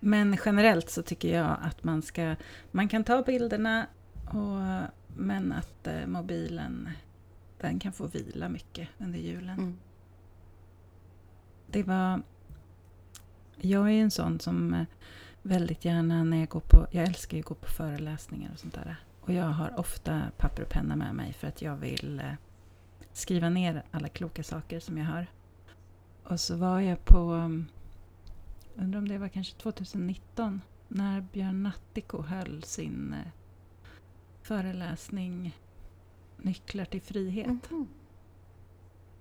Men generellt så tycker jag att man ska... Man kan ta bilderna och, men att eh, mobilen den kan få vila mycket under julen. Mm. Det var... Jag är en sån som eh, väldigt gärna när jag går på... Jag älskar ju att gå på föreläsningar och sånt där. Och jag har ofta papper och penna med mig för att jag vill eh, skriva ner alla kloka saker som jag hör. Och så var jag på... Undrar om det var kanske 2019 när Björn Nattiko höll sin eh, föreläsning Nycklar till frihet.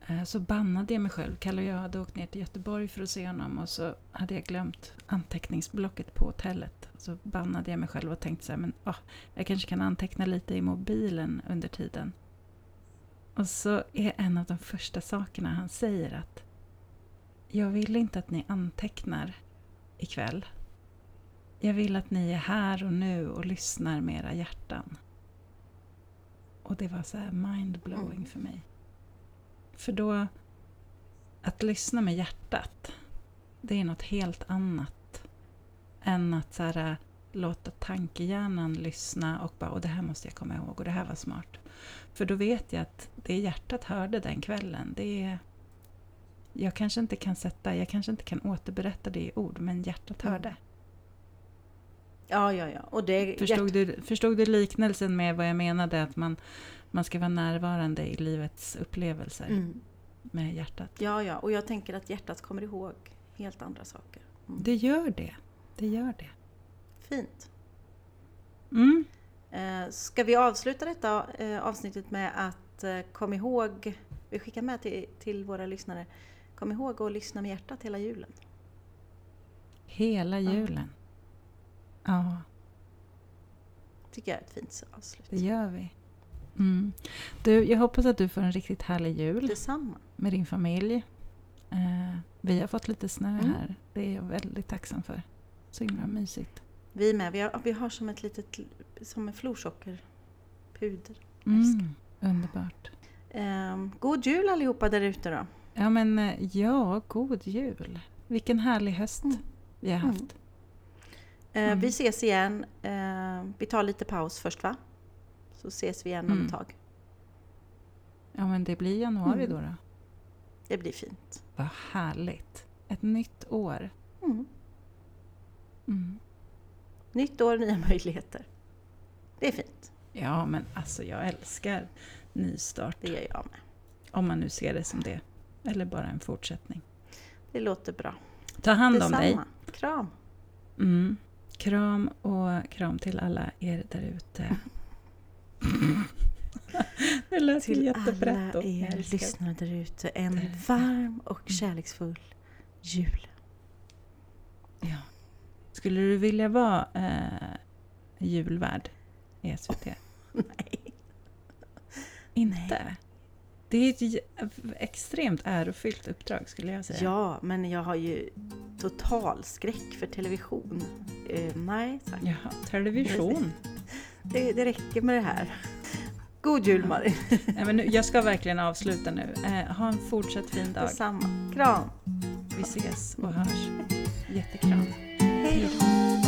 Eh, Så bannade jag mig själv. Kalle och jag hade åkt ner till Göteborg för att se honom och så hade jag glömt anteckningsblocket på hotellet. Så bannade jag mig själv och tänkte så här, men ah, jag kanske kan anteckna lite i mobilen under tiden. Och så är en av de första sakerna han säger att jag vill inte att ni antecknar ikväll. Jag vill att ni är här och nu och lyssnar med era hjärtan. Och det var så här mind-blowing mm. för mig. För då, att lyssna med hjärtat, det är något helt annat än att så här, låta tankehjärnan lyssna och bara och det här måste jag komma ihåg och det här var smart. För då vet jag att det hjärtat hörde den kvällen, det är... Jag kanske inte kan sätta, jag kanske inte kan återberätta det i ord, men hjärtat mm. hörde. Ja, ja, ja. Och det, förstod, du, förstod du liknelsen med vad jag menade? Att man, man ska vara närvarande i livets upplevelser mm. med hjärtat. Ja, ja. Och jag tänker att hjärtat kommer ihåg helt andra saker. Mm. Det gör det. Det gör det. Fint. Mm. Eh, ska vi avsluta detta eh, avsnittet med att eh, kom ihåg, vi skickar med till, till våra lyssnare, kom ihåg att lyssna med hjärtat hela julen. Hela julen. Ja. tycker jag är ett fint avslut. Det gör vi. Mm. Du, jag hoppas att du får en riktigt härlig jul. Detsamma. Med din familj. Eh, vi har fått lite snö mm. här. Det är jag väldigt tacksam för. Så himla mysigt. Vi med. Vi har, vi har som ett litet som en florsockerpuder. Mm, underbart. Eh, god jul allihopa där ute då. Ja men eh, ja, god jul. Vilken härlig höst mm. vi har haft. Mm. Eh, mm. Vi ses igen. Eh, vi tar lite paus först va? Så ses vi igen om ett mm. tag. Ja men det blir januari mm. då, då. Det blir fint. Vad härligt. Ett nytt år. Mm. Mm. Nytt år, nya möjligheter. Det är fint. Ja, men alltså jag älskar nystart. Det gör jag med. Om man nu ser det som det. Eller bara en fortsättning. Det låter bra. Ta hand om dig. Kram. Mm. Kram och kram till alla er där ute. det lät till alla er lyssnare där ute, en varm och kärleksfull jul. Ja. Skulle du vilja vara eh, julvärd i SVT? Nej. Inte? Nej. Det är ett extremt ärofyllt uppdrag skulle jag säga. Ja, men jag har ju total skräck för television. Uh, nej tack. Jaha, television? Det, det räcker med det här. God jul Marie! Nej, men nu, jag ska verkligen avsluta nu. Eh, ha en fortsatt fin dag. Detsamma. Kram! Vi ses och hörs. Jättekram. Hej då!